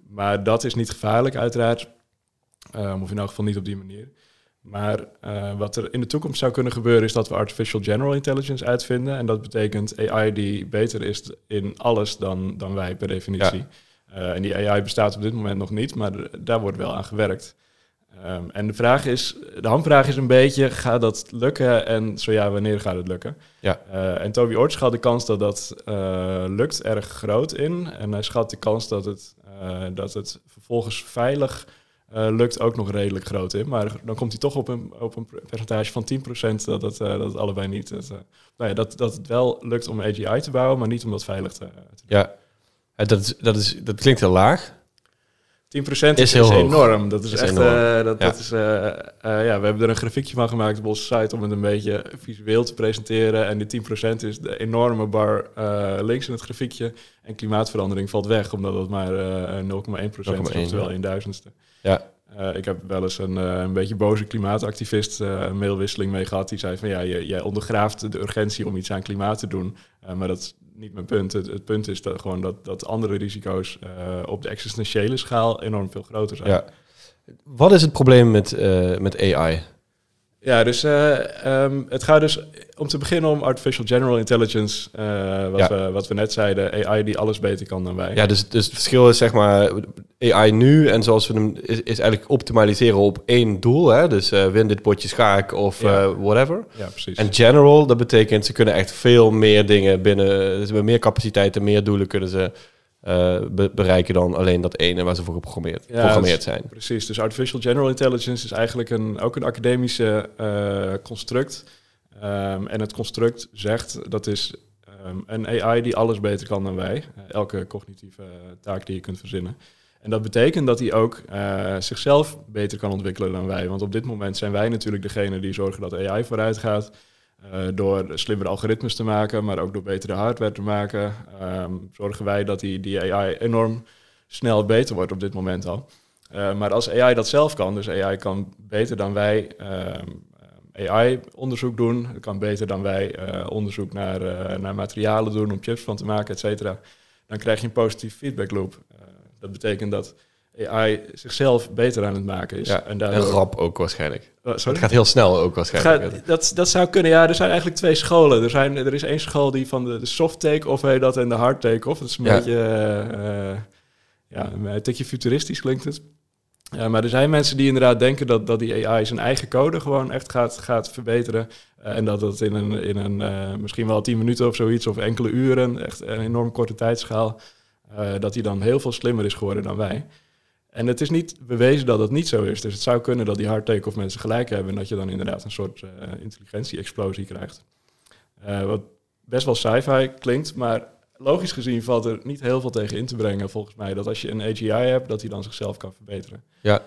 Maar dat is niet gevaarlijk uiteraard, um, of in elk geval niet op die manier. Maar uh, wat er in de toekomst zou kunnen gebeuren is dat we artificial general intelligence uitvinden. En dat betekent AI die beter is in alles dan, dan wij per definitie. Ja. Uh, en die AI bestaat op dit moment nog niet, maar daar wordt wel aan gewerkt. Um, en de vraag is, de hamvraag is een beetje, gaat dat lukken en zo ja, wanneer gaat het lukken? Ja. Uh, en Toby Ort schat de kans dat dat lukt erg groot in. En hij schat de kans dat het, dat het vervolgens veilig lukt ook nog redelijk groot in. Maar dan komt hij toch op een, op een percentage van 10% dat het, dat het allebei niet... Dat, nou ja, dat, dat het wel lukt om AGI te bouwen, maar niet om dat veilig te, doen. Ja, dat, dat, is, dat klinkt heel laag. 10% is, heel is hoog. enorm. Dat is, Is echt. eh, dat, Ja. dat is, eh, eh, ja, we hebben er een grafiekje van gemaakt op onze site om het een beetje visueel te presenteren. En die 10% is de enorme bar links in het grafiekje. En klimaatverandering valt weg, omdat het maar eh 0,1% is, 0,1, oftewel een duizendste. Ja. Eh, ik heb wel eens een, eh, een beetje boze klimaatactivist eh, een mailwisseling mee gehad. Die zei van ja, je, jij ondergraaft de urgentie om iets aan klimaat te doen. Maar dat is niet mijn punt. Het, punt is dat, gewoon dat, dat andere risico's op de existentiële schaal enorm veel groter zijn. Ja. Wat is het probleem met, met AI? Ja, dus eh, ehm, het gaat dus om te beginnen om artificial general intelligence, eh, wat, Ja. we, wat we net zeiden, AI die alles beter kan dan wij. Ja, dus, dus het verschil is zeg maar AI nu en zoals we hem is, is eigenlijk optimaliseren op één doel. Hè? Dus eh, win dit potje schaak of Ja. whatever. Ja, precies. En general, dat betekent ze kunnen echt veel meer dingen binnen, ze hebben meer capaciteiten, meer doelen kunnen ze eh, be- bereiken dan alleen dat ene waar ze voor geprogrammeerd, Ja, dus- zijn. Precies, dus artificial general intelligence is eigenlijk een, ook een academische eh, construct. Ehm, en het construct zegt dat is ehm, een AI die alles beter kan dan wij. Eh, elke cognitieve taak die je kunt verzinnen. En dat betekent dat hij ook zichzelf beter kan ontwikkelen dan wij. Want op dit moment zijn wij natuurlijk degene die zorgen dat AI vooruit gaat. Eh, door slimmere algoritmes te maken, maar ook door betere hardware te maken. ehm, zorgen wij dat die, die AI enorm snel beter wordt op dit moment al. Uh, maar als AI dat zelf kan, dus AI kan beter dan wij ehm, AI-onderzoek doen, kan beter dan wij eh, onderzoek naar, eh, naar materialen doen om chips van te maken, et cetera, dan krijg je een positieve feedback loop. Dat betekent dat AI zichzelf beter aan het maken is. Ja, en En daardoor... rap ook waarschijnlijk. Oh? Het gaat heel snel ook waarschijnlijk. gaat- dat, dat zou kunnen, ja. Er zijn eigenlijk twee scholen. Er, zijn, er is één school die van de, de soft take-off heet dat en de hard take-off. Dat is een Ja. beetje... eh, eh, ja, een tikje futuristisch klinkt het. Ja, maar er zijn mensen die inderdaad denken dat, dat die AI zijn eigen code gewoon echt gaat, gaat verbeteren. Uh, en dat het in een, in een uh, misschien wel tien minuten of zoiets, of enkele uren, echt een enorm korte tijdschaal, dat hij dan heel veel slimmer is geworden dan wij. En het is niet bewezen dat dat niet zo is. Dus het zou kunnen dat die hard take-off mensen gelijk hebben en dat je dan inderdaad een soort intelligentie-explosie krijgt. wat best wel sci-fi klinkt, maar logisch gezien valt er niet heel veel tegen in te brengen, volgens mij. Dat als je een AGI hebt, dat hij dan zichzelf kan verbeteren. Ja.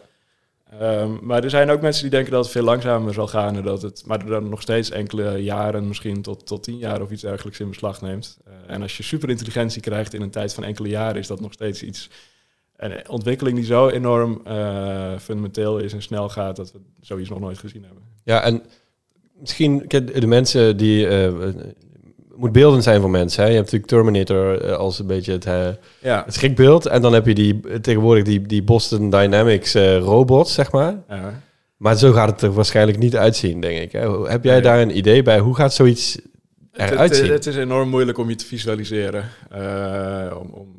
Um, maar er zijn ook mensen die denken dat het veel langzamer zal gaan. En dat het, maar dan nog steeds enkele jaren, misschien tot, tot tien jaar of iets dergelijks in beslag neemt. Uh, en als je superintelligentie krijgt in een tijd van enkele jaren, is dat nog steeds iets. Een ontwikkeling die zo enorm uh, fundamenteel is en snel gaat, dat we zoiets nog nooit gezien hebben. Ja, en misschien de mensen die uh, moet beelden zijn voor mensen. Hè? Je hebt natuurlijk Terminator uh, als een beetje het, uh, ja. het schrikbeeld. En dan heb je die, tegenwoordig die, die Boston Dynamics robots, zeg maar. Ja. Maar zo gaat het er waarschijnlijk niet uitzien, denk ik. Hè? Heb jij nee. daar een idee bij? Hoe gaat zoiets eruit zien? Het, het, is enorm moeilijk om je te visualiseren. om, om, om het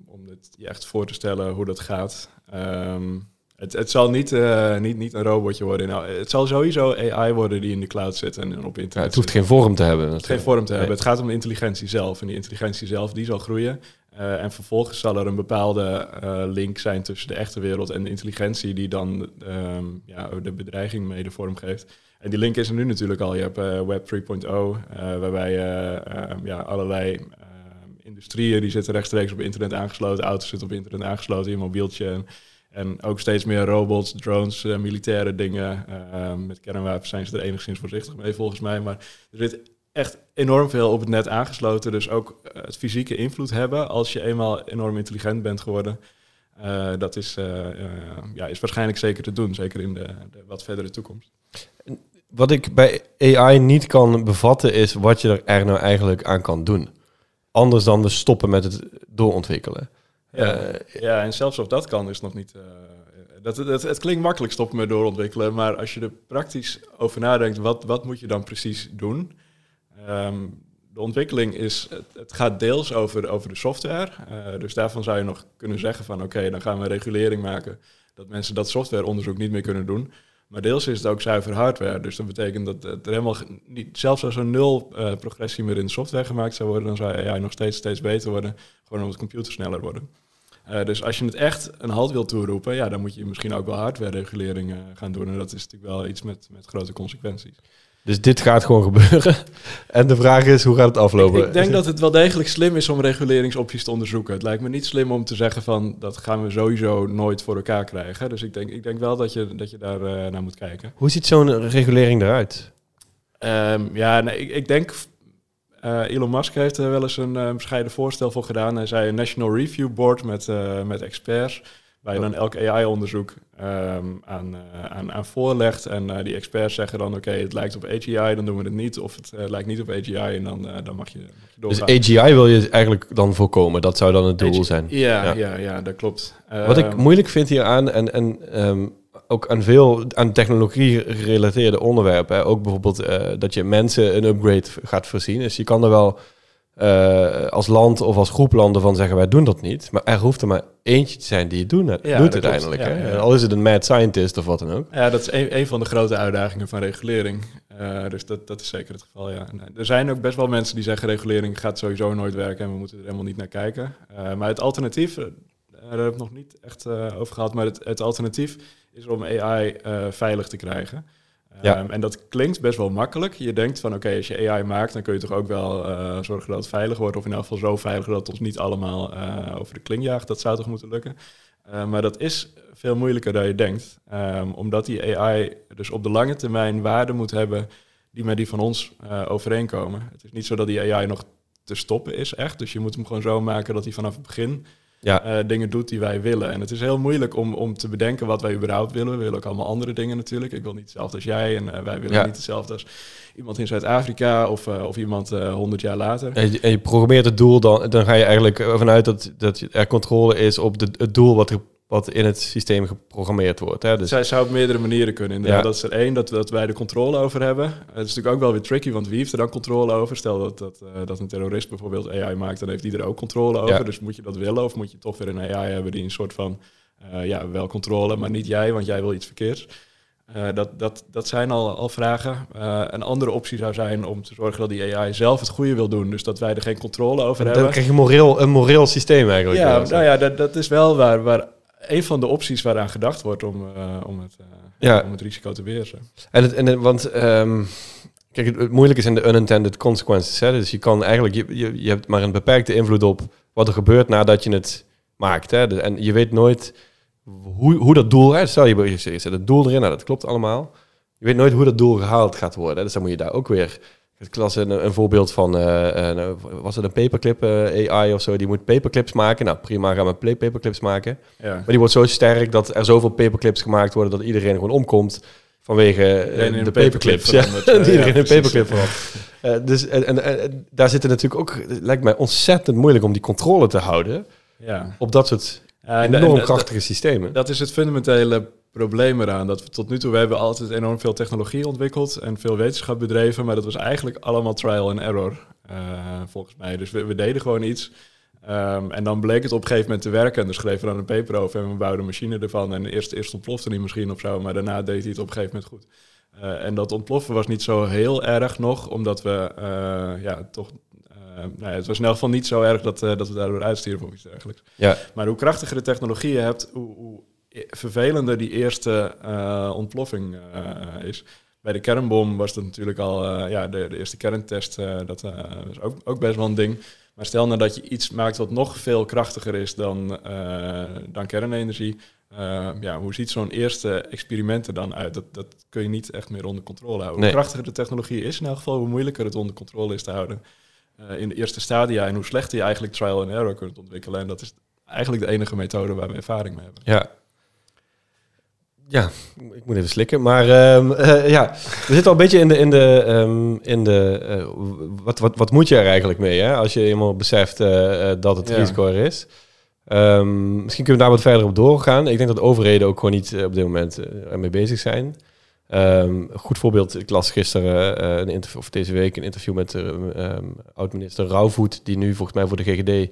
je echt voor te stellen hoe dat gaat. Um, het, het zal niet, uh, niet, niet een robotje worden. Nou, het zal sowieso AI worden die in de cloud zit en op internet. Ja, het hoeft geen vorm te hebben. Het geen vorm te hebben. Het gaat om de intelligentie zelf. En die intelligentie zelf die zal groeien. Uh, en vervolgens zal er een bepaalde uh, link zijn tussen de echte wereld en de intelligentie die dan um, ja, de bedreiging mede vormgeeft. En die link is er nu natuurlijk al. Je hebt Web 3.0, waarbij je ja, allerlei industrieën die zitten rechtstreeks op internet aangesloten, auto's zitten op internet aangesloten, je mobieltje. En, en ook steeds meer robots, drones, uh, militaire dingen. Uh, met kernwapens zijn ze er enigszins voorzichtig mee volgens mij. Maar er zit echt enorm veel op het net aangesloten. Dus ook uh, het fysieke invloed hebben als je eenmaal enorm intelligent bent geworden. dat is, ja, is waarschijnlijk zeker te doen, zeker in de, de wat verdere toekomst. Wat ik bij AI niet kan bevatten is wat je er nou eigenlijk aan kan doen. Anders dan we stoppen met het doorontwikkelen. Ja, uh, ja, en zelfs of dat kan is nog niet... Uh, dat, het, het klinkt makkelijk stoppen met doorontwikkelen, maar als je er praktisch over nadenkt, wat, wat moet je dan precies doen? Um, de ontwikkeling is, het, het, gaat deels over, over de software. Uh, dus daarvan zou je nog kunnen zeggen van oké, okay, dan gaan we regulering maken dat mensen dat softwareonderzoek niet meer kunnen doen. Maar deels is het ook zuiver hardware. Dus dat betekent dat er helemaal niet, zelfs als er nul uh, progressie meer in de software gemaakt zou worden, dan zou AI nog steeds, steeds beter worden. Gewoon omdat de computer sneller worden. Uh, dus als je het echt een halt wil toeroepen, ja, dan moet je misschien ook wel hardware-regulering uh, gaan doen. En dat is natuurlijk wel iets met, met grote consequenties. Dus dit gaat gewoon gebeuren. En de vraag is, hoe gaat het aflopen? Ik, ik denk dat het wel degelijk slim is om reguleringsopties te onderzoeken. Het lijkt me niet slim om te zeggen van, dat gaan we sowieso nooit voor elkaar krijgen. Dus ik denk, ik denk wel dat je, dat je daar uh, naar moet kijken. Hoe ziet zo'n regulering eruit? Um, ja, nee, ik, ik denk uh, Elon Musk heeft er wel eens een uh, bescheiden voorstel voor gedaan. Hij zei een National Review Board met, uh, met experts. Waar je dan elk AI-onderzoek um, aan, aan, aan voorlegt. En die experts zeggen dan: oké, okay, het lijkt op AGI, dan doen we het niet. Of het lijkt niet op AGI en dan, dan mag, je, mag je. Dus AGI wil je eigenlijk dan voorkomen? Dat zou dan het doel AGI, zijn? Ja, ja. ja, ja dat klopt. Wat ik moeilijk vind hieraan, en, en um, ook aan veel aan technologie gerelateerde onderwerpen. Hè. Ook bijvoorbeeld dat je mensen een upgrade gaat voorzien. Dus je kan er wel uh, als land of als groep landen van zeggen wij doen dat niet. Maar er hoeft er maar eentje te zijn die het doen, ja, doet uiteindelijk. Ja. Al is het een mad scientist of wat dan ook. Ja, dat is een, een van de grote uitdagingen van regulering. Uh, dus dat, dat is zeker het geval, ja. Nee, er zijn ook best wel mensen die zeggen regulering gaat sowieso nooit werken en we moeten er helemaal niet naar kijken. maar het alternatief, daar we het nog niet echt over gehad, maar het, het alternatief is om AI veilig te krijgen. Ja. Um, en dat klinkt best wel makkelijk. Je denkt van oké, als je AI maakt, dan kun je toch ook wel uh, zorgen dat het veilig wordt. Of in elk geval zo veilig dat het ons niet allemaal uh, over de kling jaagt. Dat zou toch moeten lukken. maar dat is veel moeilijker dan je denkt. Um, omdat die AI dus op de lange termijn waarde moet hebben die met die van ons overeenkomen. Het is niet zo dat die AI nog te stoppen is, echt. Dus je moet hem gewoon zo maken dat hij vanaf het begin ja. uh, dingen doet die wij willen. En het is heel moeilijk om, om te bedenken wat wij überhaupt willen. We willen ook allemaal andere dingen natuurlijk. Ik wil niet hetzelfde als jij en uh, wij willen Ja. niet hetzelfde als iemand in Zuid-Afrika of, uh, of iemand honderd jaar later. En je, en je programmeert het doel, dan, dan ga je eigenlijk vanuit dat, dat er controle is op de, het doel wat er wat in het systeem geprogrammeerd wordt. Hè? Dus Zij zou op meerdere manieren kunnen. Inderdaad. Ja. Dat is er één, dat, dat wij de controle over hebben. Het is natuurlijk ook wel weer tricky, want wie heeft er dan controle over? Stel dat, dat, eh, dat een terrorist bijvoorbeeld AI maakt, dan heeft die er ook controle over. Ja. Dus moet je dat willen of moet je toch weer een AI hebben die een soort van, eh, ja, wel controle, maar niet jij, want jij wil iets verkeers. Eh, dat, dat, dat zijn al, al vragen. Eh, een andere optie zou zijn om te zorgen dat die AI zelf het goede wil doen. Dus dat wij er geen controle over dan hebben. krijg je moreel, een moreel systeem eigenlijk. Ja, nou ja, dat, dat is wel waar, waar een van de opties waaraan gedacht wordt om, eh, om, het, eh, Ja. om het risico te beheersen. En, het, en want ehm, kijk, het, het moeilijke is in de unintended consequences. Hè? Dus je kan eigenlijk, je, je, je hebt maar een beperkte invloed op wat er gebeurt nadat je het maakt. Hè? En je weet nooit hoe, hoe dat doel, hè? stel je, je zet het doel erin, nou, dat klopt allemaal. Je weet nooit hoe dat doel gehaald gaat worden. hè. Dus dan moet je daar ook weer. Ik las een, een voorbeeld van, eh, eh, nou, was het een paperclip eh, AI of zo? Die moet paperclips maken. Nou, prima, gaan we paperclips maken. Ja. Maar die wordt zo sterk dat er zoveel paperclips gemaakt worden dat iedereen gewoon omkomt vanwege in de paperclip paperclips. Ja, iedereen ja, een paperclip. Eh, dus en, en, daar zitten natuurlijk ook, het lijkt mij ontzettend moeilijk om die controle te houden Ja. op dat soort enorm en- krachtige systemen. Dat is het fundamentele probleem eraan. Dat we tot nu toe, we hebben altijd enorm veel technologie ontwikkeld en veel wetenschap bedreven, maar dat was eigenlijk allemaal trial and error, eh, volgens mij. Dus we, we deden gewoon iets. Ehm, en dan bleek het op een gegeven moment te werken. En dan schreven we dan een paper over en we bouwden een machine ervan. En eerst, eerst ontplofte die misschien of zo, maar daarna deed hij het op een gegeven moment goed. Eh, en dat ontploffen was niet zo heel erg nog, omdat we eh, ja, toch. nou ja, het was in elk geval niet zo erg dat, dat we daardoor uitstierven of iets dergelijks. Ja, Maar hoe krachtiger de technologie je hebt, hoe, hoe vervelender die eerste eh, ontploffing eh, is. Bij de kernbom was dat natuurlijk al, eh, ja, de, de eerste kerntest, dat was ook, ook best wel een ding. Maar stel nou dat je iets maakt wat nog veel krachtiger is dan, dan kernenergie. ja, hoe ziet zo'n eerste experiment er dan uit? Dat, dat kun je niet echt meer onder controle houden. Nee. Hoe krachtiger de technologie is, in elk geval, hoe moeilijker het onder controle is te houden. in de eerste stadia en hoe slechter je eigenlijk trial and error kunt ontwikkelen. En dat is eigenlijk de enige methode waar we ervaring mee hebben. ja. Ja, ik moet even slikken. Maar ehm, eh, ja, we zitten al een beetje in de... In de, ehm, in de eh, wat, wat, wat moet je er eigenlijk mee, hè? Als je eenmaal beseft eh, dat het Ja. risico er is. Ehm, misschien kunnen we daar wat verder op doorgaan. Ik denk dat overheden ook gewoon niet op dit moment ermee bezig zijn. Een goed voorbeeld, ik las gisteren een interview, of deze week een interview met de oud-minister Rauwvoet, die nu volgens mij voor de GGD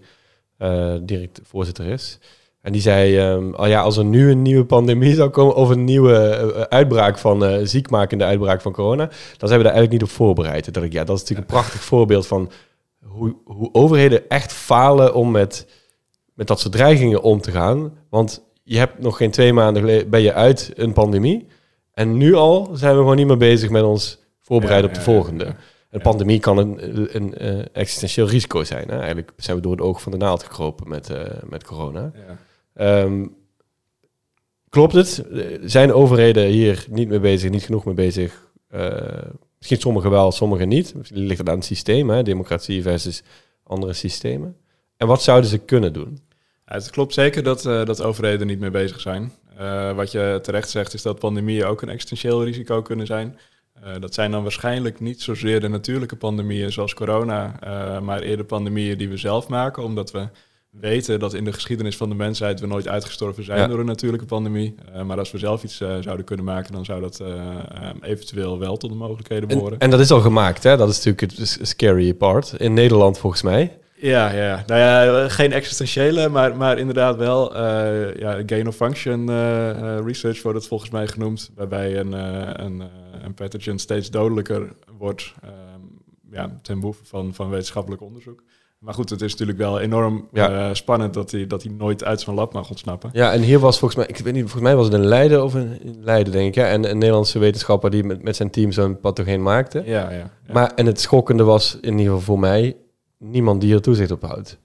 direct voorzitter is. En die zei, ehm, oh ja, als er nu een nieuwe pandemie zou komen of een nieuwe eh, uitbraak van eh, ziekmakende uitbraak van corona, dan zijn we daar eigenlijk niet op voorbereid. Ik, ja, dat is natuurlijk een prachtig voorbeeld van hoe, hoe overheden echt falen om met, met dat soort dreigingen om te gaan. Want je hebt nog geen twee maanden geleden, ben je uit een pandemie. En nu al zijn we gewoon niet meer bezig met ons voorbereiden Ja, op de ja, volgende. ja. Een pandemie kan een, een, eh, existentieel risico zijn. Hè? Eigenlijk zijn we door het oog van de naald gekropen met, eh, met corona. Ja. Ehm, klopt het? Zijn overheden hier niet mee bezig, niet genoeg mee bezig? Eh, misschien sommigen wel, sommigen niet. Misschien ligt het aan het systeem, hè? democratie versus andere systemen. En wat zouden ze kunnen doen? Het klopt zeker dat, eh, dat overheden er niet mee bezig zijn. Eh, wat je terecht zegt is dat pandemieën ook een existentieel risico kunnen zijn. Dat zijn dan waarschijnlijk niet zozeer de natuurlijke pandemieën zoals corona, maar eerder pandemieën die we zelf maken, omdat we weten dat in de geschiedenis van de mensheid we nooit uitgestorven zijn Ja. door een natuurlijke pandemie. Eh, maar als we zelf iets eh, zouden kunnen maken, dan zou dat eh, eh, eventueel wel tot de mogelijkheden En, behoren. en dat is al gemaakt, hè? dat is natuurlijk het scary part. In Nederland volgens mij. Ja, ja. Nou ja, geen existentiële, maar, maar inderdaad wel ja, gain of function research wordt het volgens mij genoemd, waarbij een, een, een pathogen steeds dodelijker wordt ehm, ja, ten behoeve van, van wetenschappelijk onderzoek. Maar goed, het is natuurlijk wel enorm Ja. eh, spannend dat hij, dat hij nooit uit zijn lab mag ontsnappen. Ja, en hier was volgens mij, ik weet niet, volgens mij was het een Leiden of een in Leiden, denk ik. Hè? En een Nederlandse wetenschapper die met, met zijn team zo'n pathogeen maakte. Ja, ja. ja. Maar, en het schokkende was in ieder geval voor mij, niemand die er toezicht op houdt.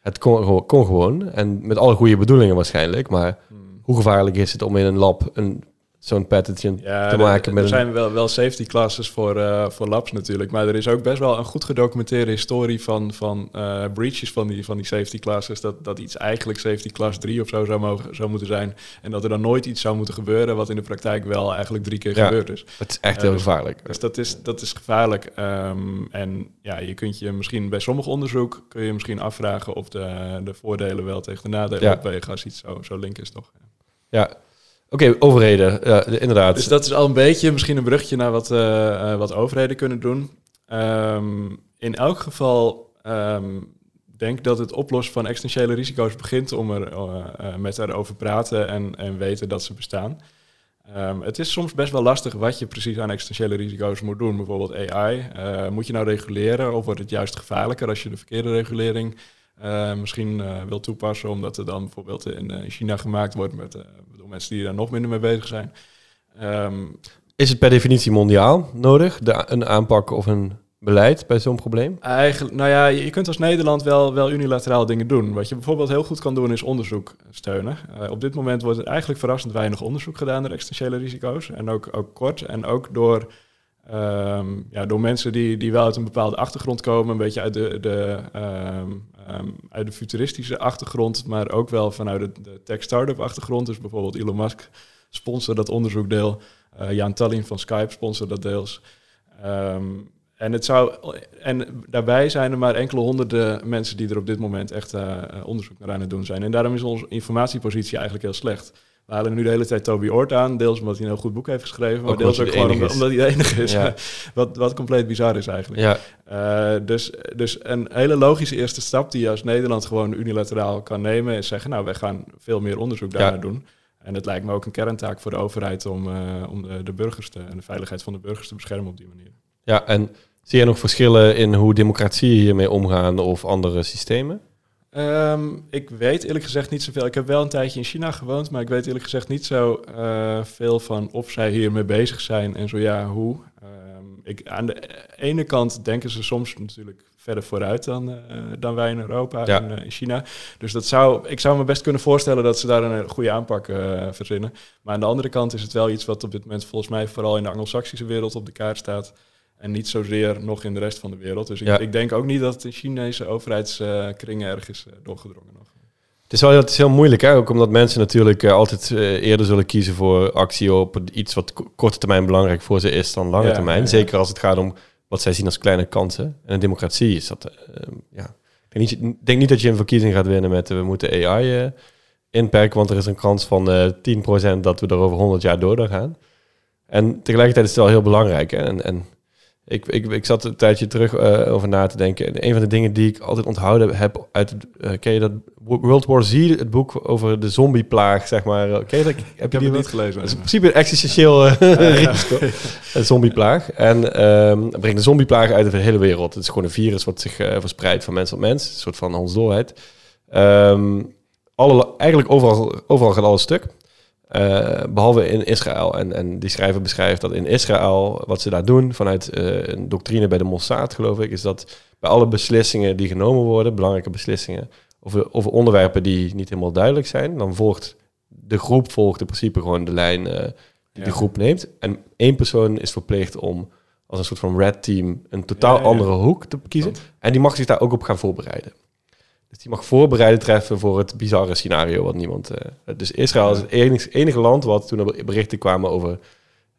Het kon, gewoon- kon gewoon, en met alle goede bedoelingen waarschijnlijk, maar Hmm. hoe gevaarlijk is het om in een lab een zo'n pathogen Ja, te er- maken er, met zijn wel, wel safety classes voor, eh, voor labs natuurlijk. Maar er is ook best wel een goed gedocumenteerde historie van, van eh, breaches van die, van die safety classes. Dat, dat iets eigenlijk safety class 3 of zo zou, mogen, zou moeten zijn. En dat er dan nooit iets zou moeten gebeuren, wat in de praktijk wel eigenlijk drie keer Ja. gebeurd is. Het is echt heel dus- gevaarlijk. Dus dat is, dat is gevaarlijk. Ehm, en ja, je kunt je misschien bij sommig onderzoek kun je misschien afvragen of de, de voordelen wel tegen de nadelen Ja. opwegen als iets zo, zo link is, toch? Ja. Oké, overheden. Inderdaad. Dus dat is al een beetje misschien een brugje naar wat, eh, eh, wat overheden kunnen doen. Ehm, in elk geval ehm, denk dat het oplossen van existentiële risico's begint om er eh, eh, met erover praten en, en weten dat ze bestaan. Ehm, het is soms best wel lastig wat je precies aan existentiële risico's moet doen. Bijvoorbeeld AI. Moet je nou reguleren of wordt het juist gevaarlijker als je de verkeerde regulering misschien eh, wil toepassen, omdat er dan bijvoorbeeld in China gemaakt wordt met mensen die daar nog minder mee bezig zijn. Ehm, Is het per definitie mondiaal nodig, de, een aanpak of een beleid bij zo'n probleem? Eigenlijk, nou ja, je je kunt als Nederland wel, wel unilateraal dingen doen. Wat je bijvoorbeeld heel goed kan doen is onderzoek steunen. Eh, op dit moment wordt er eigenlijk verrassend weinig onderzoek gedaan naar existentiële risico's. En ook, ook kort. En ook door, ehm, ja, door mensen die, die wel uit een bepaalde achtergrond komen. Een beetje uit de, de, ehm, ehm, uit de futuristische achtergrond. Maar ook wel vanuit de, de tech-startup achtergrond. Dus bijvoorbeeld Elon Musk sponsort dat onderzoekdeel. Eh Jan Tallinn van Skype sponsort dat deels. En, het zou, en daarbij zijn er maar enkele honderden mensen die er op dit moment echt eh, onderzoek naar aan het doen zijn. En daarom is onze informatiepositie eigenlijk heel slecht. We halen nu de hele tijd Toby Ort aan, deels omdat hij een heel goed boek heeft geschreven, maar Ook deels ook gewoon omdat, hij de enige is. Ja. wat, wat compleet bizar is eigenlijk. Ja, Eh, dus, dus een hele logische eerste stap die je als Nederland gewoon unilateraal kan nemen, is zeggen, nou, wij gaan veel meer onderzoek daarnaar Ja. doen. En het lijkt me ook een kerntaak voor de overheid om, eh, om de, de burgers te, en de veiligheid van de burgers te beschermen op die manier. ja, en zie je nog verschillen in hoe democratieën hiermee omgaan of andere systemen? Ehm, ik weet eerlijk gezegd niet zoveel. Ik heb wel een tijdje in China gewoond, maar ik weet eerlijk gezegd niet zo eh, veel van of zij hiermee bezig zijn en zo ja, hoe. Ehm, ik, aan de ene kant denken ze soms natuurlijk verder vooruit dan, eh, dan wij in Europa Ja. en eh, in China. Dus dat zou, ik zou me best kunnen voorstellen dat ze daar een goede aanpak verzinnen. Maar aan de andere kant is het wel iets wat op dit moment volgens mij vooral in de Anglo-Saxische wereld op de kaart staat. En niet zozeer nog in de rest van de wereld. Dus ik, Ja. ik denk ook niet dat het in Chinese overheidskringen ergens eh, doorgedrongen nog. Het is wel heel, het is heel moeilijk, hè? ook omdat mensen natuurlijk eh, altijd eh, eerder zullen kiezen voor actie op iets wat ko- korte termijn belangrijk voor ze is dan lange Ja, termijn. ja. Zeker als het gaat om wat zij zien als kleine kansen. En een democratie is dat, eh, ja. Ik denk niet, ik denk niet dat je een verkiezing gaat winnen met we moeten AI inperken, want er is een kans van eh 10% dat we er over 100 jaar door gaan. En tegelijkertijd is het wel heel belangrijk. Hè? En, en ik, ik, ik zat een tijdje terug eh, over na te denken. En een van de dingen die ik altijd onthouden heb uit... het, eh, ken je dat World War Z, het boek over de zombieplaag, zeg maar. eh, Ken je dat? Heb je heb die het wel- niet gelezen. dat is in principe een existentieel. Een zombieplaag. En het brengt een zombieplaag uit de hele wereld. Het is gewoon een virus wat zich verspreidt van mens op mens. Een soort van hondsdolheid. Ehm alle, eigenlijk overal, overal gaat alles stuk. Eh, behalve in Israël. En, en die schrijver beschrijft dat in Israël, wat ze daar doen, vanuit eh, een doctrine bij de Mossad, geloof ik, is dat bij alle beslissingen die genomen worden, belangrijke beslissingen, over, over onderwerpen die niet helemaal duidelijk zijn, dan volgt de groep volgt in principe gewoon de lijn eh, die de groep neemt. En één persoon is verplicht om als een soort van red team een totaal Ja, ja. andere hoek te kiezen. En die mag zich daar ook op gaan voorbereiden. Dus die mag voorbereiden treffen voor het bizarre scenario wat niemand... eh, dus Israël is het enige, enige land wat toen er berichten kwamen over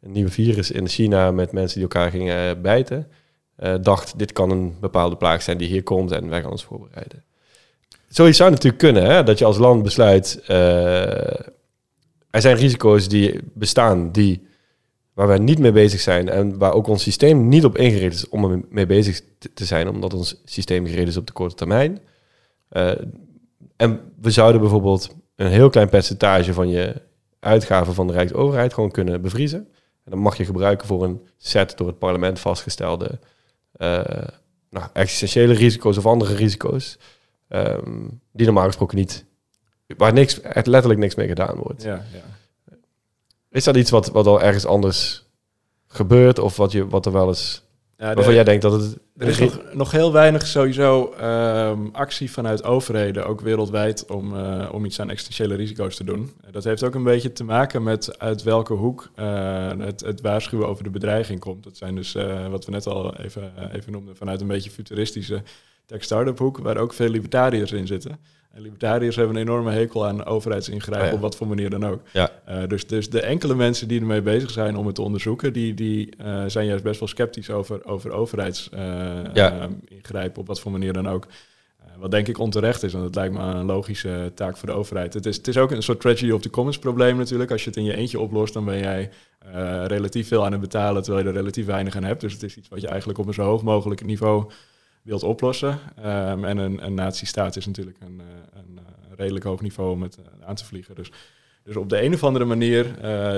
een nieuwe virus in China met mensen die elkaar gingen eh, bijten, eh, dacht dit kan een bepaalde plaag zijn die hier komt en wij gaan ons voorbereiden. Zoiets zou natuurlijk kunnen, hè? dat je als land besluit, er zijn risico's die bestaan die, waar wij niet mee bezig zijn en waar ook ons systeem niet op ingericht is om er mee bezig te- te zijn, omdat ons systeem gereden is op de korte termijn. Eh, en we zouden bijvoorbeeld een heel klein percentage van je uitgaven van de Rijksoverheid gewoon kunnen bevriezen. En dan mag je gebruiken voor een set door het parlement vastgestelde eh, nou, existentiële risico's of andere risico's. ehm, die normaal gesproken niet, waar niks, echt letterlijk niks mee gedaan wordt. Ja, ja. Is dat iets wat, wat al ergens anders gebeurt of wat, je, wat er wel eens Ja, Waarvan jij denkt dat het... Er is nog, nog heel weinig sowieso ehm, actie vanuit overheden, ook wereldwijd, om, eh, om iets aan existentiële risico's te doen. Dat heeft ook een beetje te maken met uit welke hoek eh, het, het waarschuwen over de bedreiging komt. Dat zijn dus, eh, wat we net al even, even noemden, vanuit een beetje futuristische tech-startup hoek, waar ook veel libertariërs in zitten. En libertariërs hebben een enorme hekel aan overheidsingrijpen Oh ja. op wat voor manier dan ook. Ja. Eh, dus, dus de enkele mensen die ermee bezig zijn om het te onderzoeken, die, die eh, zijn juist best wel sceptisch over, over overheidsingrijpen Ja. op wat voor manier dan ook. Eh, wat denk ik onterecht is, want het lijkt me een logische taak voor de overheid. Het is, het is ook een soort tragedy of the commons probleem natuurlijk. Als je het in je eentje oplost, dan ben jij relatief veel aan het betalen, terwijl je er relatief weinig aan hebt. Dus het is iets wat je eigenlijk op een zo hoog mogelijk niveau wilt oplossen. Ehm, en een, een nazistaat is natuurlijk een, eh, een eh, redelijk hoog niveau om het eh, aan te vliegen. Dus, dus op de een of andere manier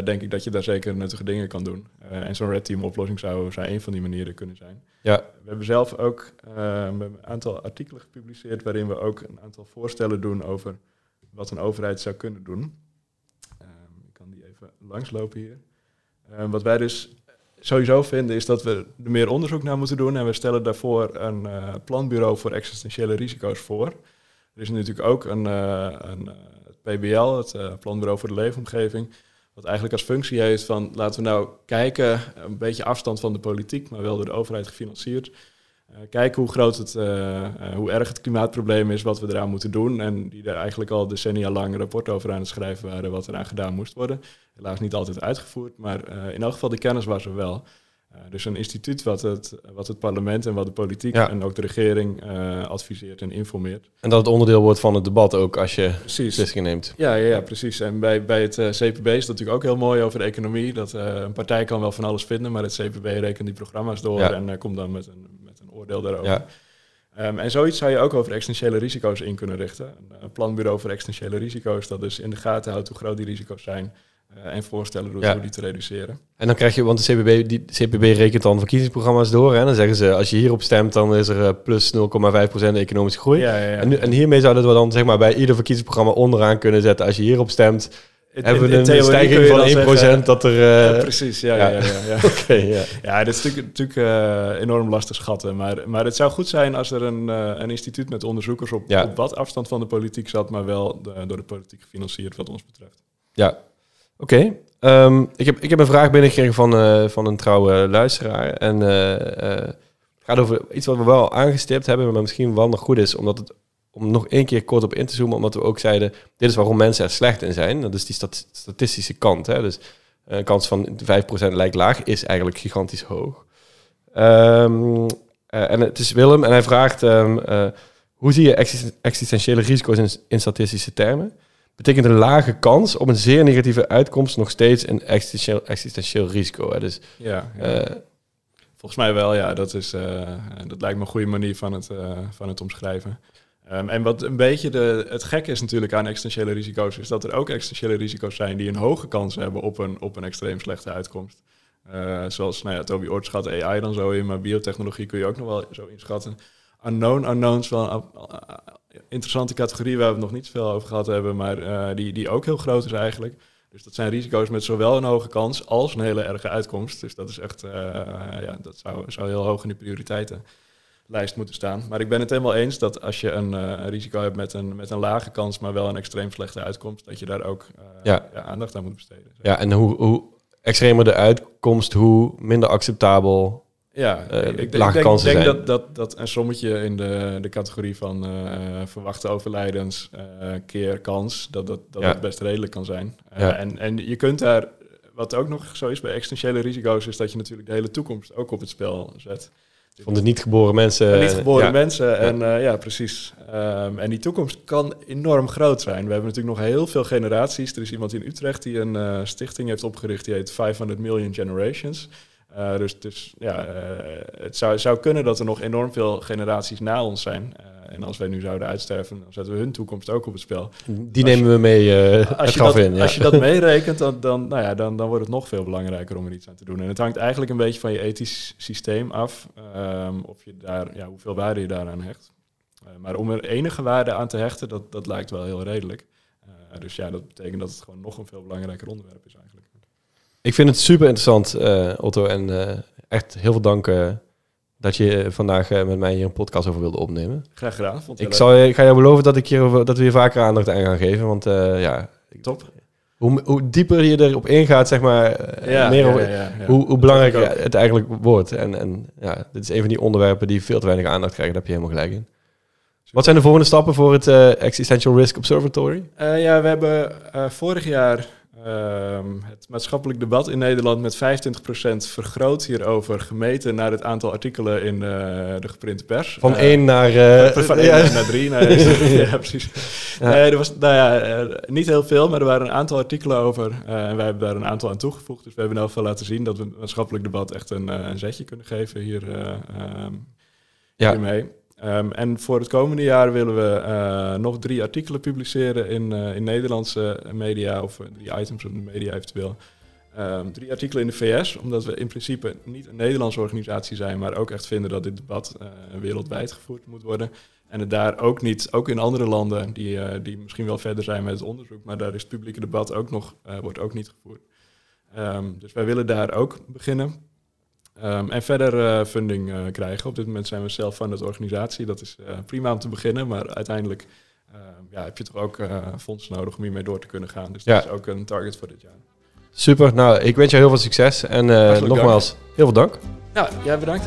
denk ik dat je daar zeker nuttige dingen kan doen. En zo'n red team oplossing zou, zou een van die manieren kunnen zijn. Ja, We hebben zelf ook eh, we hebben een aantal artikelen gepubliceerd waarin we ook een aantal voorstellen doen over wat een overheid zou kunnen doen. Ehm, ik kan die even langslopen hier. Ehm, wat wij dus sowieso vinden is dat we er meer onderzoek naar moeten doen en we stellen daarvoor een eh, planbureau voor existentiële risico's voor. Er is natuurlijk ook een, eh, een eh, het PBL, het Planbureau voor de Leefomgeving, wat eigenlijk als functie heeft van laten we nou kijken, een beetje afstand van de politiek, maar wel door de overheid gefinancierd. Eh, kijken hoe groot het, eh, eh, hoe erg het klimaatprobleem is, wat we eraan moeten doen. En die er eigenlijk al decennia lang een rapport over aan het schrijven waren wat eraan gedaan moest worden. Helaas niet altijd uitgevoerd, maar in elk geval de kennis was er wel. Dus een instituut wat het, wat het parlement en wat de politiek Ja. en ook de regering adviseert en informeert. en dat het onderdeel wordt van het debat ook als je beslissingen neemt. Ja, ja, ja, precies. En bij, bij het CPB is dat natuurlijk ook heel mooi over de economie. Dat een partij kan wel van alles vinden, maar het CPB rekent die programma's door Ja. en komt dan met een oordeel daarover. Ja. Ehm, en zoiets zou je ook over existentiële risico's in kunnen richten. Een, eh, planbureau voor existentiële risico's, dat dus in de gaten houdt hoe groot die risico's zijn eh, en voorstellen doet Ja. hoe die te reduceren. En dan krijg je, want de CPB, die, CPB rekent dan verkiezingsprogramma's door. Hè? Dan zeggen ze, als je hierop stemt, dan is er eh, plus 0,5% economische groei. Ja, ja, ja. En, en hiermee zouden we dan zeg maar, bij ieder verkiezingsprogramma onderaan kunnen zetten. Als je hierop stemt, hebben we een stijging van dan 1% zeggen- dat er... Ja, eh, precies, ja, ja. ja. ja, ja, ja. Oké, ja. Ja, dit is natuurlijk, natuurlijk eh, enorm lastig schatten. Maar, maar het zou goed zijn als er een, eh, een instituut met onderzoekers op, op wat afstand van de politiek zat, maar wel de- door de politiek gefinancierd, wat ons betreft. Ja, oké. Ehm, ik, heb, ik heb een vraag binnengekregen van, van een trouwe luisteraar. En het gaat over iets wat we wel aangestipt hebben, maar misschien wel nog goed is, omdat het, om nog één keer kort op in te zoomen, omdat we ook zeiden, dit is waarom mensen er slecht in zijn. Dat is die stat- statistische kant. Hè? Dus eh, een kans van 5% lijkt laag, is eigenlijk gigantisch hoog. Ehm, eh, en het is Willem en hij vraagt, ehm, eh, hoe zie je existen- existentiële risico's in, in statistische termen? betekent een lage kans op een zeer negatieve uitkomst nog steeds een existentieel, existentieel risico. Hè? Dus Ja, ja. volgens mij wel, ja. Dat, is, dat lijkt me een goede manier van het, van het omschrijven. Ehm, en wat een beetje de, het gekke is natuurlijk aan existentiële risico's, is dat er ook existentiële risico's zijn die een hoge kans hebben op een, op een extreem slechte uitkomst. Eh, zoals, nou ja, Toby Oort schat AI dan zo in, maar biotechnologie kun je ook nog wel zo inschatten. Unknown unknowns, wel een a- a- interessante categorie waar we het nog niet zoveel over gehad hebben, maar eh, die, die ook heel groot is eigenlijk. Dus dat zijn risico's met zowel een hoge kans als een hele erge uitkomst. Dus dat is echt, eh, ja, dat zou, zou heel hoog in de prioriteitenlijst moeten staan. Maar ik ben het helemaal eens dat als je een, eh, een risico hebt met een, met een lage kans, maar wel een extreem slechte uitkomst, dat je daar ook eh, Ja. ja, aandacht aan moet besteden. ja, en hoe, hoe extremer de uitkomst, hoe minder acceptabel. Ja, eh, ik, lage denk, kansen denk dat, dat, dat een sommetje in de, de categorie van verwachte overlijdens keer kans, dat dat, dat, Ja. dat best redelijk kan zijn. Ja. en, en je kunt daar, wat ook nog zo is bij existentiële risico's, is dat je natuurlijk de hele toekomst ook op het spel zet. Van de niet geboren mensen. Niet geboren ja. mensen. En eh, ja, precies. Ehm, en die toekomst kan enorm groot zijn. We hebben natuurlijk nog heel veel generaties. Er is iemand in Utrecht die een eh, stichting heeft opgericht. Die heet 500 Million Generations. Eh, dus dus ja, het zou, zou kunnen dat er nog enorm veel generaties na ons zijn. En als wij nu zouden uitsterven, dan zetten we hun toekomst ook op het spel. Die nemen we mee eh het Als je, dat, in. Ja. als je dat meerekent, dan, dan, nou ja, dan, dan wordt het nog veel belangrijker om er iets aan te doen. En het hangt eigenlijk een beetje van je ethisch systeem af. ehm, of je daar, ja, hoeveel waarde je daaraan hecht. Eh, maar om er enige waarde aan te hechten, dat, dat lijkt wel heel redelijk. Eh, dus ja, dat betekent dat het gewoon nog een veel belangrijker onderwerp is eigenlijk. Ik vind het super interessant, Otto. En echt heel veel dank dat je vandaag eh, met mij hier een podcast over wilde opnemen. Graag gedaan. Vond Ik, zal, ik ga jou beloven dat, ik hierover, dat we hier vaker aandacht aan gaan geven. Want eh, ja, top. hoe, hoe dieper je erop ingaat, zeg maar, eh, Ja, meer ja, over, ja, ja, ja. hoe, hoe belangrijker het eigenlijk wordt. En, en ja, dit is een van die onderwerpen die veel te weinig aandacht krijgen. Daar heb je helemaal gelijk in. Wat zijn de volgende stappen voor het eh, Existential Risk Observatory? Eh, ja, we hebben eh, vorig jaar het maatschappelijk debat in Nederland met 25% vergroot hierover gemeten naar het aantal artikelen in eh, de geprinte pers. Van Eh, 1 naar... eh, van ja. 1 naar 3. Nee, ja, precies. Ja. Nee, er was nou ja, eh, niet heel veel, maar er waren een aantal artikelen over. eh, en wij hebben daar een aantal aan toegevoegd. Dus we hebben in elk geval laten zien dat we het maatschappelijk debat echt een, eh, een zetje kunnen geven hier, eh, ehm, Ja. hiermee. Ehm, en voor het komende jaar willen we eh, nog drie artikelen publiceren in, eh, in Nederlandse media, of eh, drie items op de media eventueel. Ehm, drie artikelen in de VS, omdat we in principe niet een Nederlandse organisatie zijn, maar ook echt vinden dat dit debat wereldwijd gevoerd moet worden. En het daar ook niet, ook in andere landen die, die misschien wel verder zijn met het onderzoek, maar daar is het publieke debat ook nog, wordt ook niet gevoerd. Ehm, dus wij willen daar ook beginnen. Ehm, en verder eh, funding eh, krijgen. Op dit moment zijn we zelf van de organisatie. Dat is eh, prima om te beginnen, maar uiteindelijk ehm, ja, heb je toch ook fondsen nodig om hiermee door te kunnen gaan. Dus Ja. dat is ook een target voor dit jaar. Super, nou, ik wens jou heel veel succes. En nogmaals, heel veel dank. Ja, jij bedankt.